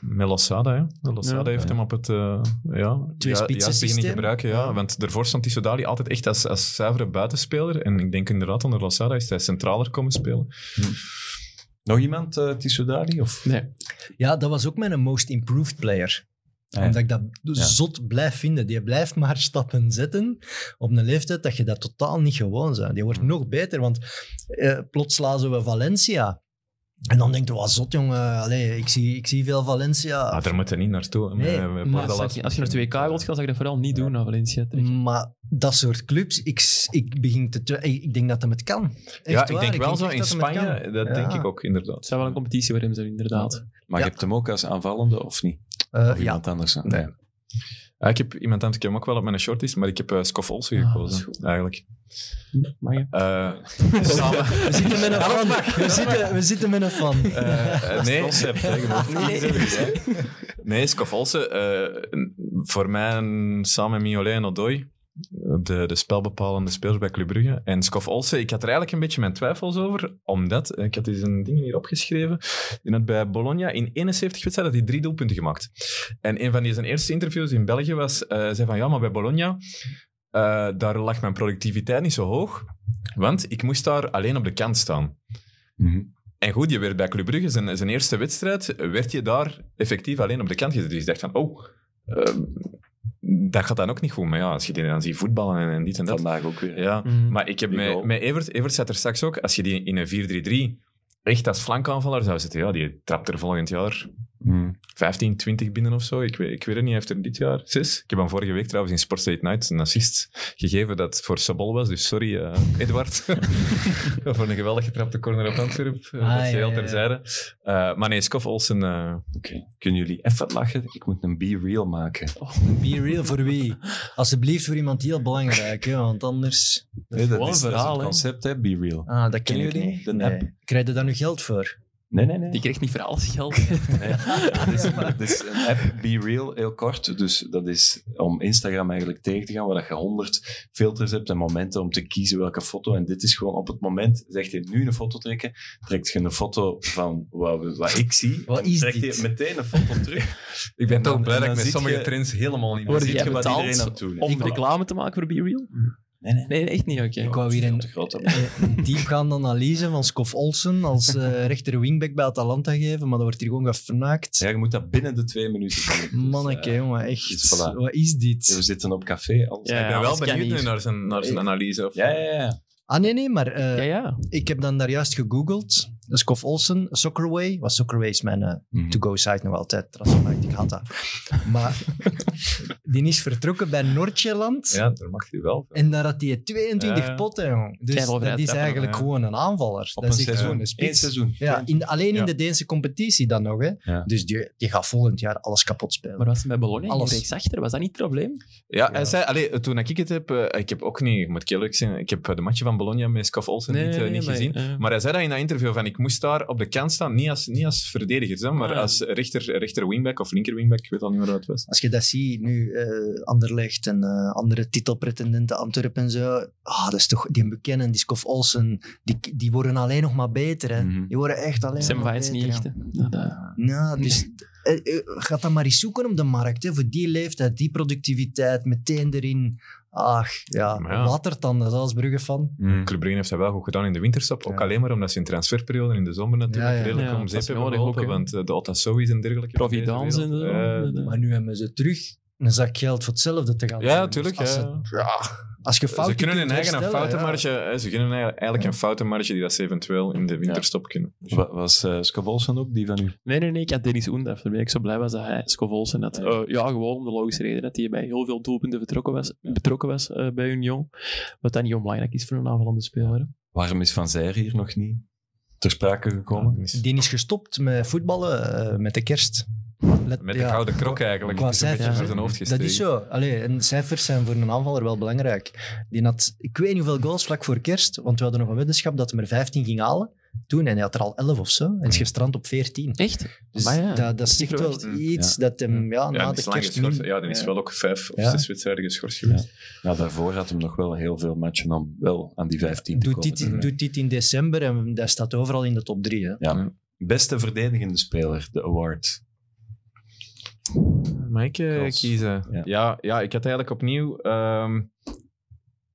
Met Losada, hè. Losada Ja. heeft hem op het uh, ja, Twee ja, spitsen beginnen systeem. gebruiken. Ja. Want daarvoor stond Tissou Dali altijd echt als, als zuivere buitenspeler. En ik denk inderdaad onder Losada is hij centraler komen spelen. Nog iemand, uh, Tissou Dali? Of? Nee. Ja, dat was ook mijn most improved player. Ah, ja. Omdat ik dat Ja. zot blijf vinden. Die blijft maar stappen zetten op een leeftijd dat je dat totaal niet gewoon bent. Die wordt Hmm. nog beter, want eh, plots lazen we Valencia. En dan denk je, wat zot jongen, Allee, ik, zie, ik zie veel Valencia. Ah, daar moet hij niet naartoe. Nee, Met- met maar Bordalas. Als je, als je naar 2K wilt gaan, zou ik dat vooral niet doen naar Valencia trekken. Maar dat soort clubs, ik, ik begin te ik, denk dat hem het kan. Echt ja, ik waar, denk wel zo in dat Spanje. Dat Ja. denk ik ook, inderdaad. Het zou wel een competitie hem zijn, inderdaad. Maar Ja. je hebt hem ook als aanvallende, of niet? Eh, Of ja, iemand anders? Nee. Ja, ik heb iemand het ik hem ook wel op mijn shortlist, maar ik heb uh, Scoff Olsen Ah, gekozen, eigenlijk. Mag je? Eh, samen, we zitten met een fan. We zitten, we zitten met een fan. Eh, eh, nee, concept, hè. Nee. eh, voor mij samen met Mignolet en Odoi, de, de spelbepalende spelers bij Club Brugge. En Scoff Olsen, ik had er eigenlijk een beetje mijn twijfels over, omdat, eh, ik had eens een ding hier opgeschreven, die had bij Bologna in 71 wedstrijden had hij drie doelpunten gemaakt. En een van die zijn eerste interviews in België was, eh zei van ja, maar bij Bologna, eh, daar lag mijn productiviteit niet zo hoog, want ik moest daar alleen op de kant staan. Mhm. En goed, je werd bij Club Brugge, zijn, zijn eerste wedstrijd, werd je daar effectief alleen op de kant gezet. Dus je dacht van, oh, dat gaat dan ook niet goed. Maar ja, als je die dan ziet voetballen en, en dit en dat. Vandaag ook weer. Ja, Mhm. maar ik heb met, Evert, Evert zat er straks ook, als je die in een 4-3-3 echt als flankaanvaller zou zetten, ja, die trapt er volgend jaar Mhm. 15, 20 binnen of zo. Ik weet, ik weet het niet, hij heeft er dit jaar 6. Ik heb hem vorige week trouwens in Sport State Night een assist gegeven dat voor Sabol was. Dus sorry, eh, Edward. voor een geweldig getrapte corner op Antwerp. Uh, Ah, dat is ja, heel ja, ja. terzijde. Eh, maar nee, Scoff Olsen... eh, Oké. Kunnen jullie even lachen? Ik moet een Be Real maken. Be real voor wie? Alsjeblieft voor iemand heel belangrijk, hè, want anders... Nee, dat is, een dat is verhaal, een hè. concept, hè? Be Real. Ah, dat ken Kennen jullie? De Nee. app? Krijg je daar nu geld voor? Nee, nee, nee. Die krijgt niet voor alles geld. Nee, het, is, het is een app, Be Real, heel kort. Dus dat is om Instagram eigenlijk tegen te gaan, waar dat je honderd filters hebt en momenten om te kiezen welke foto. En dit is gewoon op het moment, zegt je nu een foto trekken, trekt je een foto van wat, wat ik zie. Wat is trekt dit? je meteen een foto terug. ik ben toch blij dat ik met sommige je- trends helemaal niet Word meer ziet jij je wat betaald iedereen aan het doen is. Om reclame te maken voor Be Real? Nee, nee. Nee, echt niet. Oké. Ik wou weer Veel een, hè. een diepgaande analyse van Scoff Olsen als eh rechter wingback bij Atalanta geven, maar dat wordt hier gewoon gefnaakt. Ja, je moet dat binnen de twee minuten doen. Dus, Manneke, eh, jongen, echt. dus voilà. Wat is dit? we zitten op café. Alles. Ja, ik ben wel benieuwd nu hier. naar zijn, naar zijn analyse. Of, ja, ja, ja. Ah, nee, nee, maar eh, Ja, ja. ik heb dan daar juist gegoogeld Skof Olsen, Soccerway. Was Soccerway is mijn eh, Mhm. to-go-site nog altijd. Transfermarkt, ik had dat. Maar die is vertrokken bij Noordjeland. Ja, daar mag hij wel. En daar had hij 22 Ja. potten, jong. Dus dat is eigenlijk ja. gewoon een aanvaller. Op dat een is seizoen. gewoon een Eén spits. seizoen. Ja, in, alleen in de Deense competitie dan nog. Hè. Ja. Dus die, die gaat volgend jaar alles kapot spelen. Maar was hij bij Bologna Alles. Rechtsachter? Was dat niet het probleem? Ja, hij zei, allee, toen ik het heb, eh, ik heb ook niet, moet ik eerlijk zijn, ik heb de match van Bologna met Skof Olsen niet, eh, niet maar- gezien. eh, Maar hij zei dat in dat interview van ik moest daar op de kant staan, niet als, niet als verdediger, hè, maar Ah, ja. als rechter, rechter wingback of linker wingback, ik weet al niet meer wat het was. Als je dat ziet, nu eh Anderlecht en eh, andere titelpretendenten, Antwerpen en zo. Ah, dat is toch, die bekennen, die Skof Olsen, die, die worden alleen nog maar beter. Hè. Mhm. Die worden echt alleen Sam nog maar beter. niet echt. ja. hè. Ja, dat- Ja, dus eh, ga dat maar eens zoeken op de markt. Hè. Voor die leeftijd, die productiviteit, meteen erin. Ach, ja, ja. watertanden, zoals Brugge van. Mhm. Club Brugge heeft dat wel goed gedaan in de winterstop, ook Ja. alleen maar omdat ze in transferperiode in de zomer natuurlijk Ja, ja. redelijk Ja, om zeep is hebben want eh, de Otassois en dergelijke. Providence en zo. eh, Maar nu hebben ze terug een zak geld voor hetzelfde te gaan Ja, doen. tuurlijk, Dus als, ja. Als je Ze fouten kunnen hun eigen een herstellen, foutenmarge, ja. ze kunnen eigenlijk een foutenmarge die dat ze eventueel in de winterstop kunnen. Wa- Was uh, Olsen ook die van u? Nee, nee, nee. Ik had Dennis Oendaf. Daar ben ik zo blij was dat hij Scovolsen had. Ja. Eh, ja, gewoon om de logische reden dat hij bij heel veel doelpunten betrokken was, betrokken was eh, bij Union. Wat dan niet onbelangrijk is voor een aanvallende speler. Waarom is Van Zijr hier nog niet ter sprake gekomen? Die is gestopt met voetballen eh, met de kerst. Let- Met de ja, gouden krok eigenlijk. qua cijfers, hoofd Dat is zo. Allee, en cijfers zijn voor een aanvaller wel belangrijk. Die had, ik weet niet hoeveel goals vlak voor kerst, want we hadden nog een weddenschap dat hij er 15 ging halen. Toen, en hij had er al 11 of zo, en is gestrand op 14. Echt? Dus ja, dat, dat zegt wel iets dat hem ja, Ja, na de kerst... geschorst. Ja, die is Ja. wel ook vijf of Ja. zes wedstrijden geschorst geweest. Ja, daarvoor had hem nog wel heel veel matchen om wel aan die 15 te Doet komen. dit, doet dit in december en dat staat overal in de top 3. Hè. Ja. Beste verdedigende speler, de award. Mag ik eh, kiezen? Ja. Ja. Ja, ik had eigenlijk opnieuw ehm,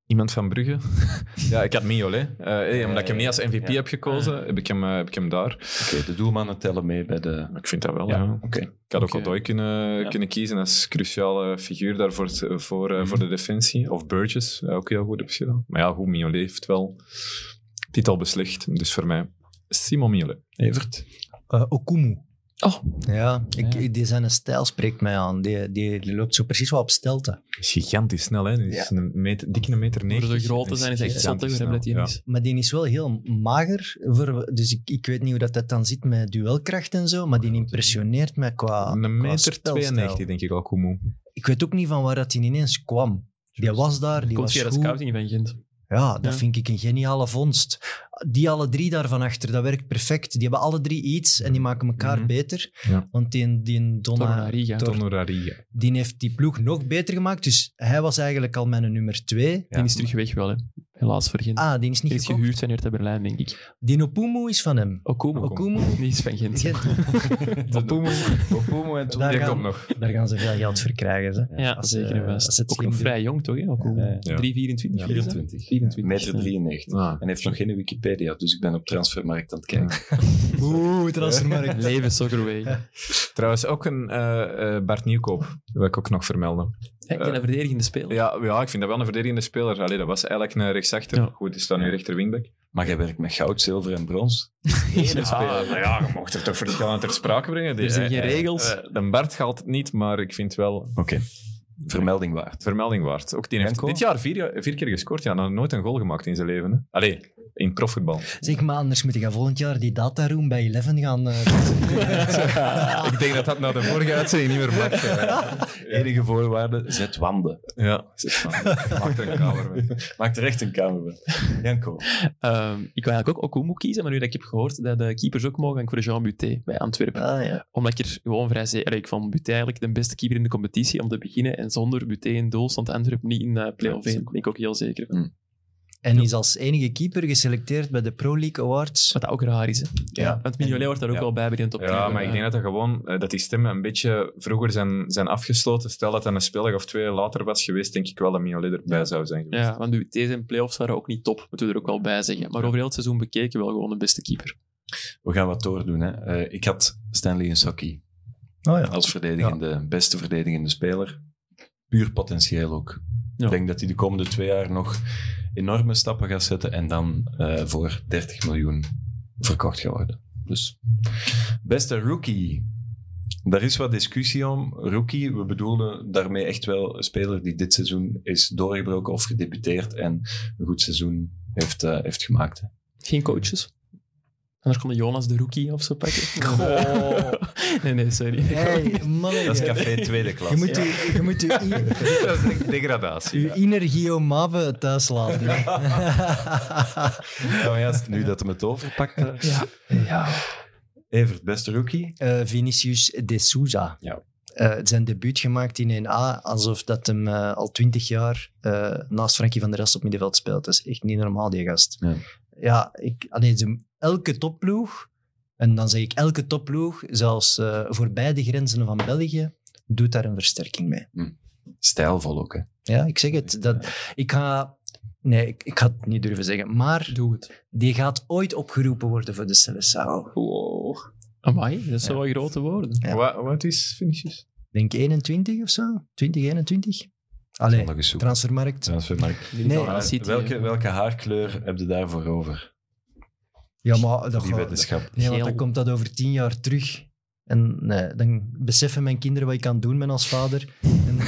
iemand van Brugge. ja, ik had Miolet. Eh, eh, omdat ik hem niet als MVP Ja. heb gekozen, heb, ik hem, eh, heb ik hem daar. Oké, de doelmannen tellen mee bij de... Ik vind dat wel, Ja, ja. oké. Ik had ook Oké. Odoi kunnen, Ja. kunnen kiezen als cruciale figuur daar voor, voor, eh, Mhm. voor de defensie. Of Burgess, ja, ook heel goed heb gedaan. Maar ja, goed, Miolet heeft wel titel beslecht. Dus voor mij Simon Miolet. Evert? Eh, Okumu. Oh, Ja, ik, Ja. die zijn stijl spreekt mij aan. Die, die, die loopt zo precies wel op stelte. is gigantisch snel, hè. Die is een meter, dikke een meter voor negentig. zo groot te zijn is echt zot, hè, hoe snel dat hij Ja. is. Maar die is wel heel mager. Voor, dus ik, ik weet niet hoe dat, dat dan zit met duelkracht en zo, maar die impressioneert mij qua, Een qua meter spelstijl. 92, denk ik al, Kumu. Ik weet ook niet van waar dat hij ineens kwam. Die was daar, die Komt was via de goed. scouting van Gent. Ja, dat Ja. vind ik een geniale vondst. Die alle drie daarvan achter, dat werkt perfect. Die hebben alle drie iets en die maken elkaar Mhm. beter. Ja. Want die, die Donna, Torunariga. Tor- Tonoraria. die heeft die ploeg nog beter gemaakt. Dus hij was eigenlijk al mijn nummer twee. Die is terug weg wel, hè. Helaas voor Gent. Ah, die is Die niet is gekocht. gehuurd van Hertha Berlijn, denk ik. Die is van hem. Okumu. Okumu, Die is van Gent. Opoemo. Opomo en Daar Die gaan- komt nog. daar gaan ze veel geld voor krijgen. Ze. Ja, Als, zeker eh, en vast. als het Ook nog vrij jong, toch? Hè? Okumu. Ja, ja. 3, 24. 24. 24. Meter ja. 93. Ah. En heeft nog geen Wikipedia, dus ik ben op transfermarkt aan het kijken. Oeh, transfermarkt. Leven Soccerway. Trouwens, ook een eh, eh, Bart Nieuwkoop. Dat wil ik ook nog vermelden. Hey, een verdedigende speler. Ja, ja, ik vind dat wel een verdedigende speler. Allee, dat was eigenlijk een rechtsachter. Ja. Goed, die staat nu rechter wingback. Maar jij werkt met goud, zilver en brons. Ene speler. Maar ja, je mocht er toch verschillend ter sprake brengen. Die- Er zijn geen eh, eh, regels. eh, de Bart geldt niet, maar ik vind wel Oké. Vermelding waard. vermelding waard. Ook die heeft dit jaar vier, vier keer gescoord. Ja, nog nooit een goal gemaakt in zijn leven. Hè. Allee, in profvoetbal. Zeg maar, anders moet je volgend jaar die dataroom bij Eleven gaan... eh, ik denk dat dat na de vorige uitzending niet meer mag. Enige voorwaarde, zet wanden. Ja, maak er een kamer mee. Maak er echt een kamer van. Janko. Ehm, ik wil eigenlijk ook Okumu kiezen, maar nu dat ik heb gehoord dat de keepers ook mogen, ga ik voor Jean Buté bij Antwerpen. ah, ja. Omdat ik er gewoon vrij zeker... Allee, Ik vond Buté eigenlijk de beste keeper in de competitie om te beginnen. En zonder Buté in doel stond Antwerpen niet in uh, play-off Ja, 1. Daar ben ik ook heel zeker van. En is als enige keeper geselecteerd bij de Pro League Awards. Wat dat ook raar is. Hè? Ja. Want Mignolet wordt daar ook Ja. wel bij bij die top Ja, 10. maar ik denk dat dat gewoon eh, dat die stemmen een beetje vroeger zijn, zijn afgesloten. Stel dat dat een speler of twee later was geweest, denk ik wel dat Mignolet erbij zou zijn geweest. Ja, want Buté zijn play-offs waren ook niet top, moeten we er ook wel bij zeggen. Maar over heel het seizoen bekeken wel gewoon de beste keeper. We gaan wat doordoen. Hè. Eh, ik had Stanley Insaki Oh ja. als verdedigende, beste verdedigende speler. Puur potentieel ook. Ja. Ik denk dat hij de komende twee jaar nog enorme stappen gaat zetten en dan eh, voor 30 miljoen verkocht gaat worden. Dus. Beste rookie. Daar is wat discussie om. Rookie, we bedoelen daarmee echt wel een speler die dit seizoen is doorgebroken of gedebuteerd en een goed seizoen heeft, eh, heeft gemaakt. Geen coaches. Anders kon de Jonas de rookie of zo pakken. nee, nee, sorry. Hey, mannen. Dat is café tweede klas. Je moet, u, je moet i- Dat is degradatie. uw inner Guillaume Mave thuis laten. Ja, maar ja, nu dat hem het overpakt. eh. Ja. ja. Evert, beste rookie. Eh, Vinicius de Souza. Ja. Eh, zijn debuut gemaakt in 1A, alsof dat hem eh, al twintig jaar eh, naast Frankie van der Rest op middenveld speelt. Dat is echt niet normaal, die gast. Ja. Ja, ik, allee, ze- elke topploeg, en dan zeg ik elke topploeg, zelfs eh, voorbij de grenzen van België, doet daar een versterking mee. Stijlvol ook, hè. Ja, ik zeg het. Dat, ik ga... Nee, ik, ik ga het niet durven zeggen. Maar Doe het. die gaat ooit opgeroepen worden voor de Seleção. Wow. Amai, dat zijn Ja. wel grote woorden. Ja. Wat, wat is Vinicius? Ik denk 21 of zo. 2021. Zal Allee, transfermarkt. Transfermarkt. Nee. welke, welke haarkleur heb je daarvoor over? Ja, maar dat, Die gaat- wetenschap. nee, want dan komt dat over tien jaar terug. En nee, dan beseffen mijn kinderen wat ik kan doen ben als vader. En,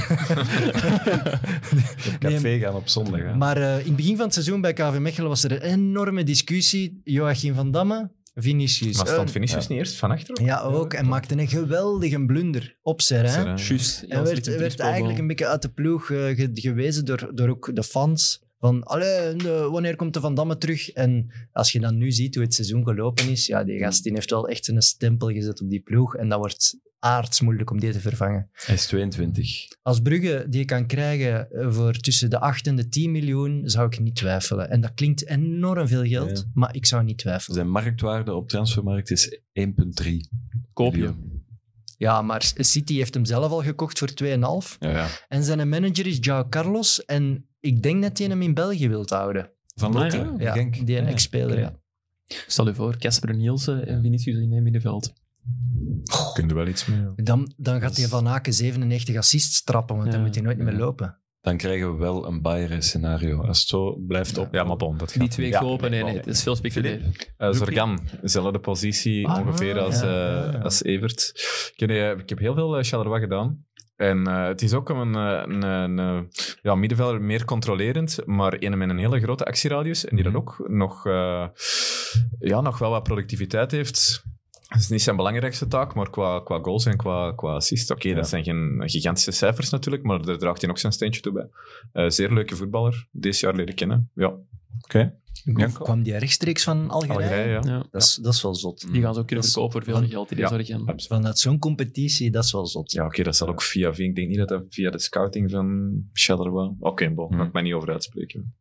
Café gaan op zondag. Hè? maar eh, in het begin van het seizoen bij KV Mechelen was er een enorme discussie. Joachim van Damme, Vinicius. Maar stond Eh, Vinicius niet eerst van achter? ja, ook. En maakte een geweldige blunder op zijn hè? Juist. En werd, werd eigenlijk een beetje uit de ploeg eh, ge- gewezen door, door ook de fans. Van, allee, de- wanneer komt de Van Damme terug? En als je dan nu ziet hoe het seizoen gelopen is, ja, die gast die heeft wel echt een stempel gezet op die ploeg. En dat wordt aards moeilijk om die te vervangen. Hij is 22. Als Brugge die kan krijgen eh, voor tussen de 8 en de 10 miljoen, zou ik niet twijfelen. En dat klinkt enorm veel geld, Ja. maar ik zou niet twijfelen. Zijn marktwaarde op transfermarkt is 1,3 Koop je. Ja, maar City heeft hem zelf al gekocht voor 2,5. Ja, ja. En zijn manager is João Carlos. En ik denk dat hij hem in België wilt houden. Van Ah, Lotte, ja. Die een Ja, ex-speler, ja. Stel je voor, Casper Nielsen en Vinicius in één middenveld. Kun je wel iets mee. Dan, dan gaat hij van Aken 97 assists trappen, want dan moet hij nooit meer lopen. Dan krijgen we wel een Bayern scenario. Als het zo blijft op. Ja, maar bon, dat gaat. Die twee Ja, kopen, nee, nee, nee, het is veel speculeren. Eh, Zorgan, dezelfde positie Ah, ongeveer als, ja, eh, ja, als Evert. Ik, eh, ik heb heel veel uh, Charleroi gedaan. En eh, het is ook een, eh, een, een, eh, ja, middenvelder meer controlerend, maar een met een hele grote actieradius. En die dan Mhm. ook nog, ja, nog wel wat productiviteit heeft. Dat is niet zijn belangrijkste taak, maar qua, qua goals en qua, qua assists. Oké, Ja. dat zijn geen gigantische cijfers natuurlijk, maar daar draagt hij ook zijn steentje toe bij. Zeer leuke voetballer, deze jaar leren kennen. Ja, Oké. Ja. Kwam die rechtstreeks van Algerije? Algerije, ja. Ja. Dat, is, dat is wel zot. Die gaan ze ook kunnen verkopen voor veel van- geld, die Ja. Vanuit zo'n competitie, dat is wel zot. Ja, oké, dat zal ook via... Ik denk niet dat dat via de scouting van Charleroi... Oké, bon, daar ga ik mij niet over uitspreken.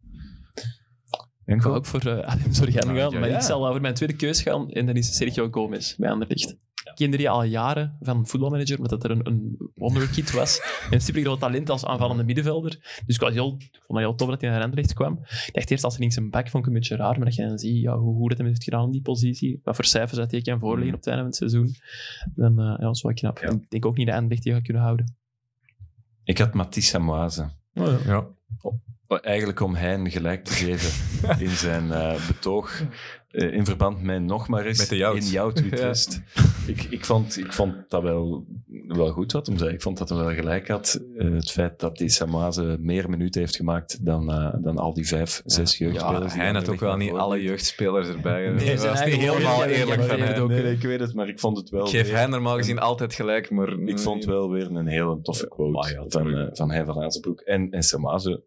Ik ga ook voor uh, Adam Zorgan Ah, gaan, ja, maar ja. ik zal over mijn tweede keus gaan en dat is Sergio Gomez bij Anderlecht. Ik kende die al jaren van voetbalmanager, omdat dat er een, een wonderkid was. En een super groot talent als aanvallende middenvelder. Dus ik, was heel, ik vond het heel tof dat hij naar Anderlecht kwam. Ik dacht eerst als links een back vond ik een beetje raar, maar dat je dan ziet ja, hoe goed het hem heeft gedaan in die positie, wat voor cijfers dat hij kan voorleggen op het einde van het seizoen, dan uh, ja, dat is wel knap. Ja. Ik denk ook niet dat Anderlecht die gaat kunnen houden. Ik had Matisse Samoise. Ja. Eigenlijk om Hein gelijk te geven in zijn eh, betoog. Eh, in verband met nog maar eens in jouw tweetlist. ik, ik, vond, ik vond dat wel, wel goed wat hem zei. Ik vond dat hij wel gelijk had. Eh, het feit dat die Samaze meer minuten heeft gemaakt dan, eh, dan al die vijf, zes Ja, jeugdspelers. hij had ook wel niet alle jeugdspelers erbij. Nee, dat zijn was niet eigen helemaal eerlijk van hem. Nee, ik weet het, maar ik vond het wel Ik geef weer- hij normaal gezien altijd gelijk, maar... Ik vond wel weer een hele toffe quote van, van hij van Azenbroek. En, en Samaze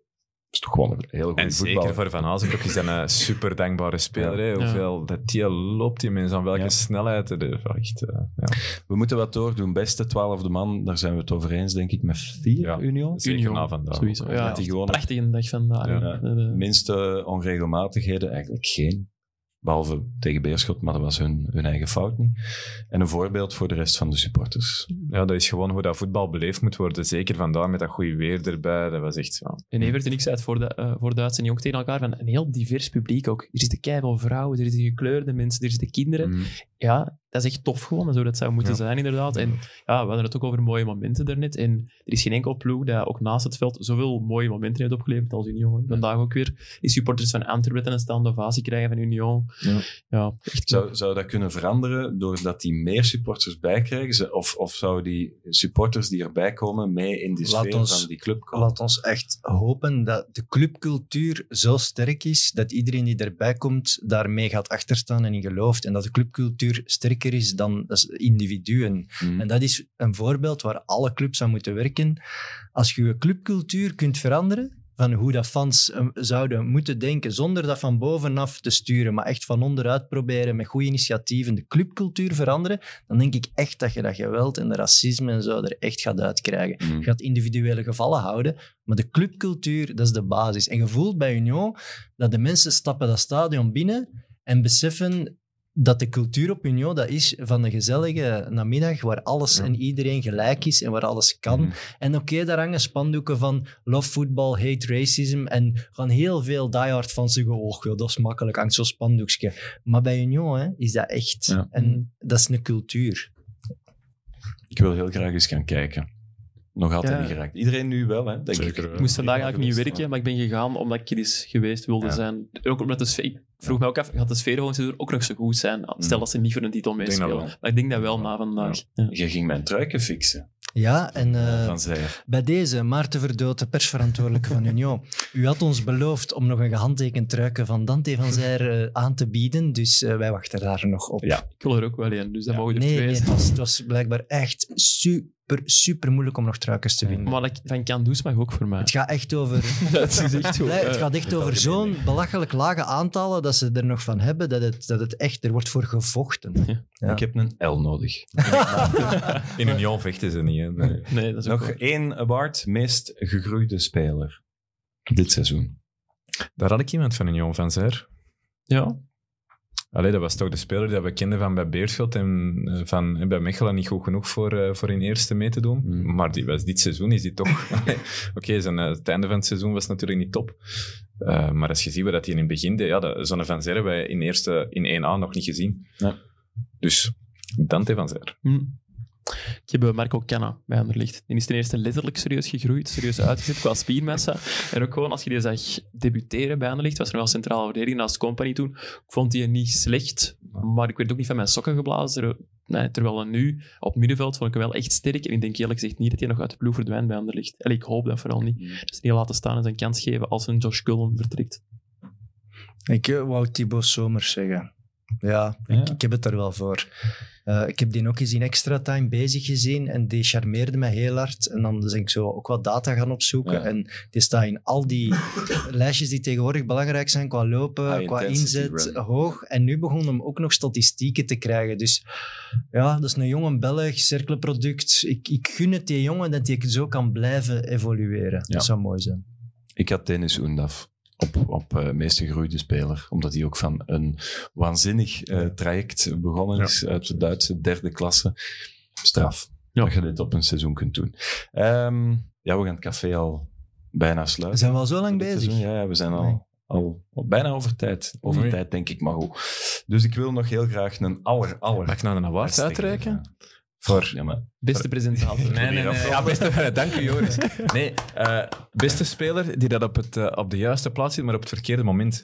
is toch gewoon een heel goede En zeker voor Van Azenbroek is dat een super dankbare speler. Ja. hè. Hoeveel dat die loopt, die mensen aan welke Ja. snelheid. Echt, eh, ja. We moeten wat doordoen. Beste twaalfde man, daar zijn we het over eens, denk ik, met vier Ja. Union. Zeker Union, na vandaag. Sowieso, ja. Dat die gewoon Prachtige dag vandaag. Ja. Minste onregelmatigheden, eigenlijk geen. Behalve tegen Beerschot, maar dat was hun, hun eigen fout niet. En een voorbeeld voor de rest van de supporters. ja, dat is gewoon hoe dat voetbal beleefd moet worden. Zeker vandaag met dat goede weer erbij. Dat was echt... Ja. En Evert en ik zeiden het voor de, eh, voor de uitzending ook tegen elkaar, van een heel divers publiek ook. Er zitten keiveel vrouwen, er zitten gekleurde mensen, er zitten kinderen. Mm. Ja, dat is echt tof gewoon, zo dat zou moeten Ja. zijn inderdaad. En ja, we hadden het ook over mooie momenten daarnet. En er is geen enkel ploeg dat ook naast het veld zoveel mooie momenten heeft opgeleverd als Union. Vandaag ook weer die supporters van Antwerpen een staande ovatie krijgen van Union. Ja. Ja, echt Zou, zou dat kunnen veranderen doordat die meer supporters bijkrijgen? Of, of zouden die supporters die erbij komen mee in die sfeer ons- van die club komen? Laat ons echt hopen dat de clubcultuur zo sterk is dat iedereen die erbij komt daarmee gaat achterstaan en in gelooft. En dat de clubcultuur sterker is dan individuen. Mhm. En dat is een voorbeeld waar alle clubs aan moeten werken. Als je je clubcultuur kunt veranderen, van hoe dat fans eh, zouden moeten denken, zonder dat van bovenaf te sturen, maar echt van onderuit proberen met goede initiatieven de clubcultuur veranderen, dan denk ik echt dat je dat geweld en de racisme en zo er echt gaat uitkrijgen. Mhm. Je gaat individuele gevallen houden, maar de clubcultuur, dat is de basis. En je voelt bij Union dat de mensen stappen dat stadion binnen en beseffen dat de cultuur op Union dat is van een gezellige namiddag waar alles Ja. en iedereen gelijk is en waar alles kan. Mhm. En oké, daar hangen spandoeken van love football, hate racism en gaan heel veel diehard van zeggen, oh, joh, dat is makkelijk, hangt zo'n spandoekje. Maar bij Union hè, is dat echt. Ja. En dat is een cultuur. Ik wil heel graag eens gaan kijken. Nog altijd Ja. niet geraakt. Iedereen nu wel, hè? Denk Zeker, ik. Ik moest vandaag eigenlijk niet werken, maar ik ben gegaan omdat ik er eens geweest wilde Ja. zijn. Ook omdat de sfeer... Vroeg me ook af, gaat de sfeer volgend seizoen ook nog zo goed zijn? Stel Mm. dat ze niet voor een titel meespelen. Maar ik denk dat wel na vandaag. Ja. Je ging mijn truiken fixen. Ja, en eh, van Zijer. bij deze, Maarten Verdoot, de persverantwoordelijke van Union. U had ons beloofd om nog een gehandtekend truiken van Dante van Zijr eh, aan te bieden, dus eh, wij wachten daar nog op. Ja. Ik wil er ook wel een, dus dat Ja. mogen er Nee, twee nee het, was, het was blijkbaar echt super, super moeilijk om nog truikens te vinden. Maar dat ik van Candoes mag ook voor mij. Het gaat echt over, dat is echt goed. nee, het gaat echt over zo'n belachelijk lage aantallen dat ze er nog van hebben, dat het, dat het echt, er wordt voor gevochten. Ja. Ik heb een L nodig. In Union vechten ze niet. Hè. Nee. Nee, dat is ook Nog één award, meest gegroeide speler. Dit seizoen. Daar had ik iemand van Union van Zer. Ja, Allee, dat was toch de speler die we kenden van bij Beerschot en van en bij Mechelen niet goed genoeg voor, eh, voor in eerste mee te doen. Mm. Maar die was, dit seizoen is die toch... Oké, zijn, eh, het einde van het seizoen was natuurlijk niet top. Eh, maar als je ziet wat hij in het begin deed, ja, dat- zo'n Van Zer hebben wij in, eerste, in 1A nog niet gezien. Ja. Dus Dante van Zer. Hm. Ik heb Marco Canna bij Anderlicht. Die is ten eerste letterlijk serieus gegroeid, serieus uitgezet qua spiermassa. En ook gewoon als je die zag debuteren bij Anderlicht, was er nog wel centrale verdediger naast Company toen. Ik vond die niet slecht, maar ik werd ook niet van mijn sokken geblazen. Er- Nee, terwijl nu op middenveld vond ik hem wel echt sterk. En ik denk eerlijk gezegd niet dat hij nog uit de ploeg verdwijnt bij Anderlicht. En ik hoop dat vooral niet. Ze niet laten staan en zijn kans geven als een Josh Cullen vertrekt. Ik wou Thibaut Somers zeggen. Ja, Ja. Ik, ik heb het er wel voor. Eh, ik heb die ook eens in extra time bezig gezien en die charmeerde mij heel hard. En dan ben ik zo ook wat data gaan opzoeken. Ja. En die staat in al die lijstjes die tegenwoordig belangrijk zijn qua lopen, High qua inzet, run. hoog. En nu begon hem ook nog statistieken te krijgen. Dus ja, dat is een jonge Belg, cirkelproduct. Ik, ik gun het die jongen dat hij zo kan blijven evolueren. Dat zou mooi zijn. Ik had Dennis Oendaf op, op eh, meest gegroeide speler. Omdat hij ook van een waanzinnig eh, traject begonnen Ja. is uit de Duitse derde klasse. Straf. Ja. Dat je dit op een seizoen kunt doen. Ehm, ja, we gaan het café al bijna sluiten. We zijn wel zo lang bezig. seizoen. Ja, ja, we zijn al, al, al bijna over tijd. Over tijd, denk ik, maar goed. Dus ik wil nog heel graag een aller, aller... Mag ik nou een award uitreiken? Voor... Ja, maar Beste presentator. Nee, nee, nee. Ja, beste, dank u, Joris. Nee, eh, beste speler die dat op, het, eh, op de juiste plaats zit, maar op het verkeerde moment.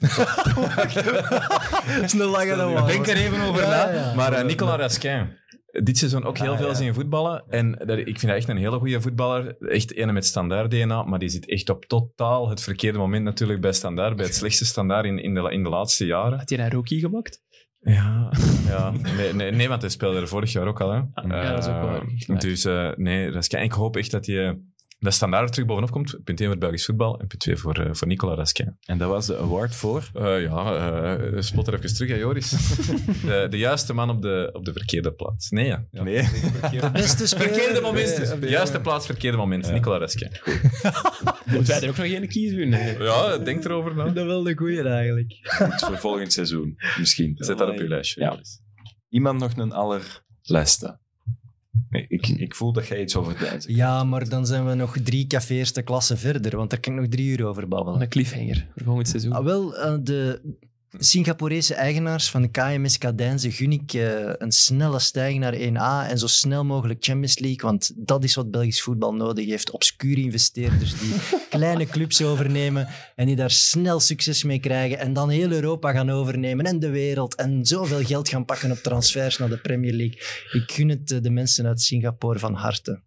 Dat is een lange dan Denk er even over Ja, na. ja. Maar eh, Nicolas Raskin. Dit seizoen ook heel Ah, veel ja. zien voetballen. En dat, ik vind dat echt een hele goede voetballer. Echt ene met standaard DNA. Maar die zit echt op totaal het verkeerde moment natuurlijk bij standaard. Bij het slechtste standaard in, in, de, in de laatste jaren. Had hij een rookie gemaakt? Ja, ja. Nee, nee, nee, want hij speelde er vorig jaar ook al. Hè. ja, dat is ook wel Eh, waar. Dus eh, nee, Raskin. Ik hoop echt dat hij bij standaard er terug bovenop komt. Punt 1 voor Belgisch voetbal en punt 2 voor, eh, voor Nicolas Raskin. En dat was de award voor... Eh, ja, eh spot er even terug, hè, Joris. de, de juiste man op de, op de verkeerde plaats. Nee, ja. ja. Nee. De beste. Verkeerde moment. Nee, De juiste plaats, verkeerde moment. Ja. Nicolas Raskin. Moeten wij er ook nog één kiezen? Nee. Ja, denk erover na. Dat is wel de goeie eigenlijk. Goed, voor volgend seizoen, misschien. Zet dat op je lijstje. Ja. Iemand nog een allerlaatste? Nee, ik, ik voel dat jij iets over tijd zegt. Ja, maar dan zijn we nog drie café eerste klasse verder, want daar kan ik nog drie uur over babbelen. Een cliffhanger voor volgend seizoen. Ah, wel, eh, de De Singaporese eigenaars van de KMS Cadenze gun ik eh, een snelle stijging naar 1A en zo snel mogelijk Champions League, want dat is wat Belgisch voetbal nodig heeft. Obscure investeerders die kleine clubs overnemen en die daar snel succes mee krijgen en dan heel Europa gaan overnemen en de wereld en zoveel geld gaan pakken op transfers naar de Premier League. Ik gun het eh, de mensen uit Singapore van harte.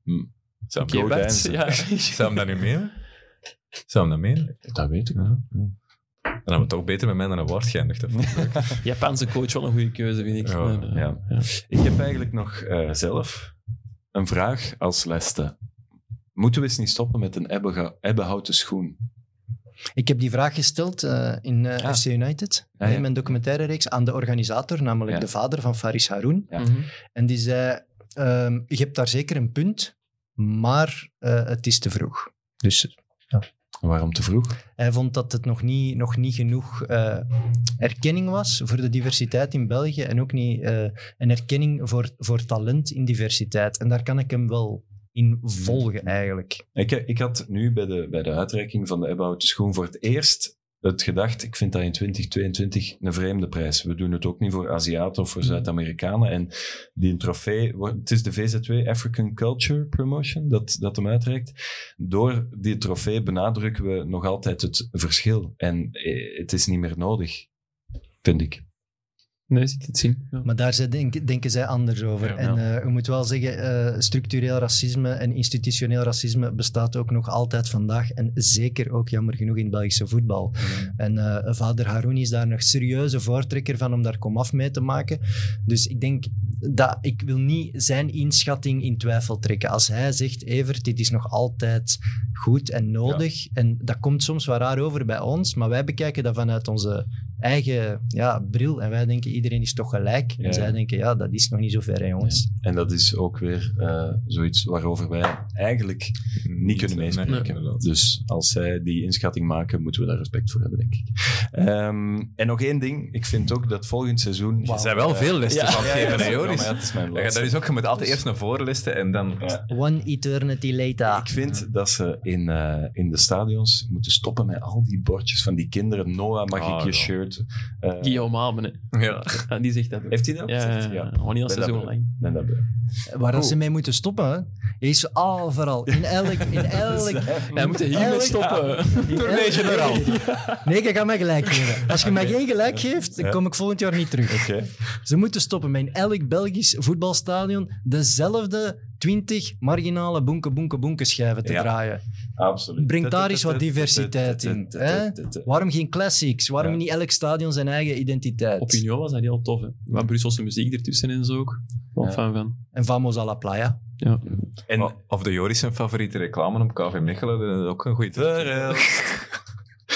Zou Oké, hem, ja. dat nu meenemen? Zou hem dat meenemen? Dat weet ik wel. Ja. Dan hebben we toch beter met mij naar een woord geëindigd. Japanse coach wel een goede keuze, vind ik. Ja. Ja. Ik heb eigenlijk nog eh, zelf een vraag als leste. Moeten we eens niet stoppen met een ebbenhouten schoen? Ik heb die vraag gesteld eh, in Ah. FC United, Ah, ja. in mijn documentaire reeks, aan de organisator, namelijk Ja. de vader van Faris Haroun. Ja. Mhm. En die zei, ehm, je hebt daar zeker een punt, maar eh, het is te vroeg. Dus Waarom te vroeg? hij vond dat het nog niet, nog niet genoeg eh, erkenning was voor de diversiteit in België en ook niet eh, een erkenning voor, voor talent in diversiteit. En daar kan ik hem wel in volgen, eigenlijk. Ik, ik had nu bij de, bij de uitreiking van de ebbenhouten schoen voor het eerst het gedacht, ik vind dat in 2022 een vreemde prijs. We doen het ook niet voor Aziaten of voor Zuid-Amerikanen. En die trofee, het is de VZW African Culture Promotion dat, dat hem uitreikt. Door die trofee benadrukken we nog altijd het verschil. En eh, het is niet meer nodig, vind ik. Nee, ziet het zien. Ja. Maar daar zij denk- denken zij anders over. Ja, en eh, je moet wel zeggen, eh, structureel racisme en institutioneel racisme bestaat ook nog altijd vandaag. En zeker ook jammer genoeg in het Belgische voetbal. En eh, vader Haroun is daar nog serieuze voortrekker van om daar komaf mee te maken. Dus ik denk dat ik wil niet zijn inschatting in twijfel trekken. Als hij zegt, Evert, dit is nog altijd goed en nodig. En dat komt soms wel raar over bij ons, maar wij bekijken dat vanuit onze eigen ja, bril. En wij denken, iedereen is toch gelijk. Ja. En zij denken, ja, dat is nog niet zo ver, hè, jongens. En dat is ook weer eh, zoiets waarover wij eigenlijk niet kunnen meespreken. Nee. Dus als zij die inschatting maken, moeten we daar respect voor hebben, denk ik. Ehm, en nog één ding. Ik vind ook dat volgend seizoen... Je zijn wel veel listen Ja, van geven, hè, Joris? ja, is mijn dat is ook, je moet altijd eerst naar voren listen en dan... Ja. One eternity later. Ik vind dat ze in, eh, in de stadions moeten stoppen met al die bordjes van die kinderen. Noah, mag Ah, ik je ja. Shirt? Eh, Guillaume Amen. Ja. Ja, die zegt dat ook. Heeft hij dat ook gezegd? ja, ja. Gewoon niet al seizoen dat lang. Ben dat. Waar dat Goed. ze mee moeten stoppen, hè? is overal. In elk... In elk Wij moeten hiermee stoppen. Tournee generaal. Nee, je gaat mij gelijk geven. Als je mij geen gelijk geeft, dan kom ik volgend jaar niet terug. Oké. Ze moeten stoppen met in elk Belgisch voetbalstadion dezelfde 20 marginale boenke, boenke, boenke schijven te Ja. draaien. Absoluut. Breng daar eens wat diversiteit in, hè? Waarom geen classics? Waarom Ja. niet elk stadion zijn eigen identiteit? Op Union was dat heel tof. Hè. Wat Brusselse muziek ertussen en zo ook. Wel Ja. fan van. En Vamos a la Playa. Ja. En Of de Joris zijn favoriete reclame op KV Mechelen, dat is ook een goede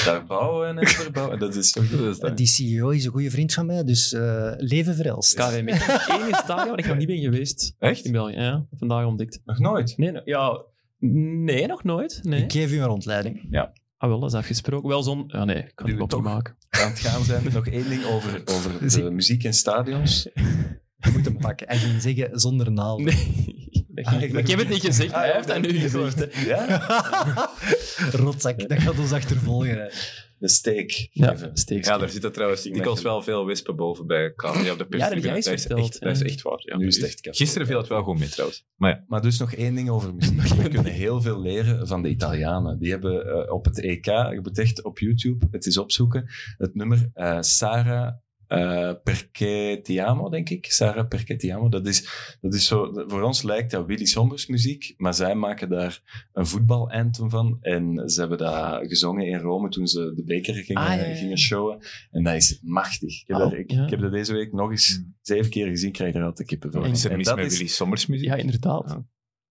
daar bouwen en verbouwen. Dat is. Dat is dat. Die CEO is een goede vriend van mij, dus eh, leven verelst. KV Mechelen. Het enige stadion waar ik nog niet ben geweest. Echt? In België, ja. Vandaag ontdekt. Nog nooit. Nee, ja... Nee, nog nooit. Nee. Ik geef u een rondleiding. Ah, wel, dat is afgesproken. Wel zo'n... Ja, nee, ik kan het niet toch. maken. Aan het gaan zijn. Nog één ding over, over de muziek in stadions. Je moet hem pakken. En ging zeggen zonder naald. Nee. Dat ging- Ah, ik heb het niet gezegd, Ah, hij ja, heeft dat nu heb ik gezegd. Ja? Rotzak, dat gaat ons achtervolgen. hè. De steak Ja, geven. steeks. Ja, daar zitten trouwens dikwijls wel veel wispen boven bij KV op de Ja, dat is echt, dat is ja. echt waar. Ja. Nu is echt. Gisteren viel het wel goed mee trouwens. Maar ja. Maar dus nog één ding over muziek. We kunnen heel veel leren van de Italianen. Die hebben eh, op het EK, je moet echt op YouTube het eens opzoeken, het nummer eh Sara eh Perché Ti Amo, denk ik. Sara Perché. Dat is, dat is zo, voor ons lijkt dat Willy Sombers muziek, maar zij maken daar een voetbalanthem van. En ze hebben dat gezongen in Rome toen ze de beker gingen, Ah, ja, ja, ja. gingen showen. En dat is machtig. Ik heb, Oh, dat, ik, ja. ik heb dat deze week nog eens zeven keer gezien, krijg er altijd kippen voor. Is er En mis dat met is- Willy Sommers muziek? Ja, inderdaad.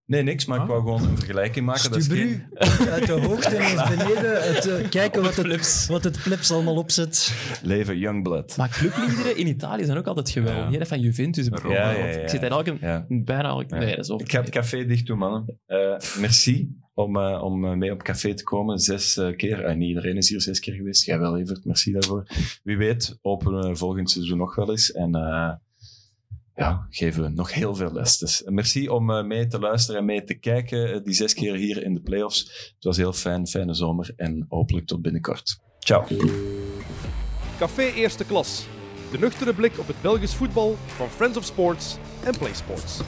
Nee, niks, maar ik Ah. wou gewoon een vergelijking maken. Dat is Stubru, geen uit de hoogte eens beneden. Het, eh, kijken wat het, wat het plebs allemaal opzet. leven Youngblood. Maar clubliederen in Italië zijn ook altijd geweldig. Ja. hè, Van Juventus bijvoorbeeld. Ja, ja, ja. Ik zit daar elke... Ja. Bijna elke... Ja. Nee, dat is ook... Ik ga het café dicht doen, mannen. Eh, merci om, eh, om eh, mee op café te komen. Zes eh, keer. En niet iedereen is hier zes keer geweest. Jij wel, Evert. Merci daarvoor. Wie weet openen we volgend seizoen nog wel eens. En eh, ja, geven we nog heel veel les. Dus merci om eh, mee te luisteren en mee te kijken. eh, die zes keer hier in de playoffs. Het was heel fijn. Fijne zomer. En hopelijk tot binnenkort. Ciao. Café Eerste Klas. De nuchtere blik op het Belgisch voetbal van Friends of Sports en Play Sports.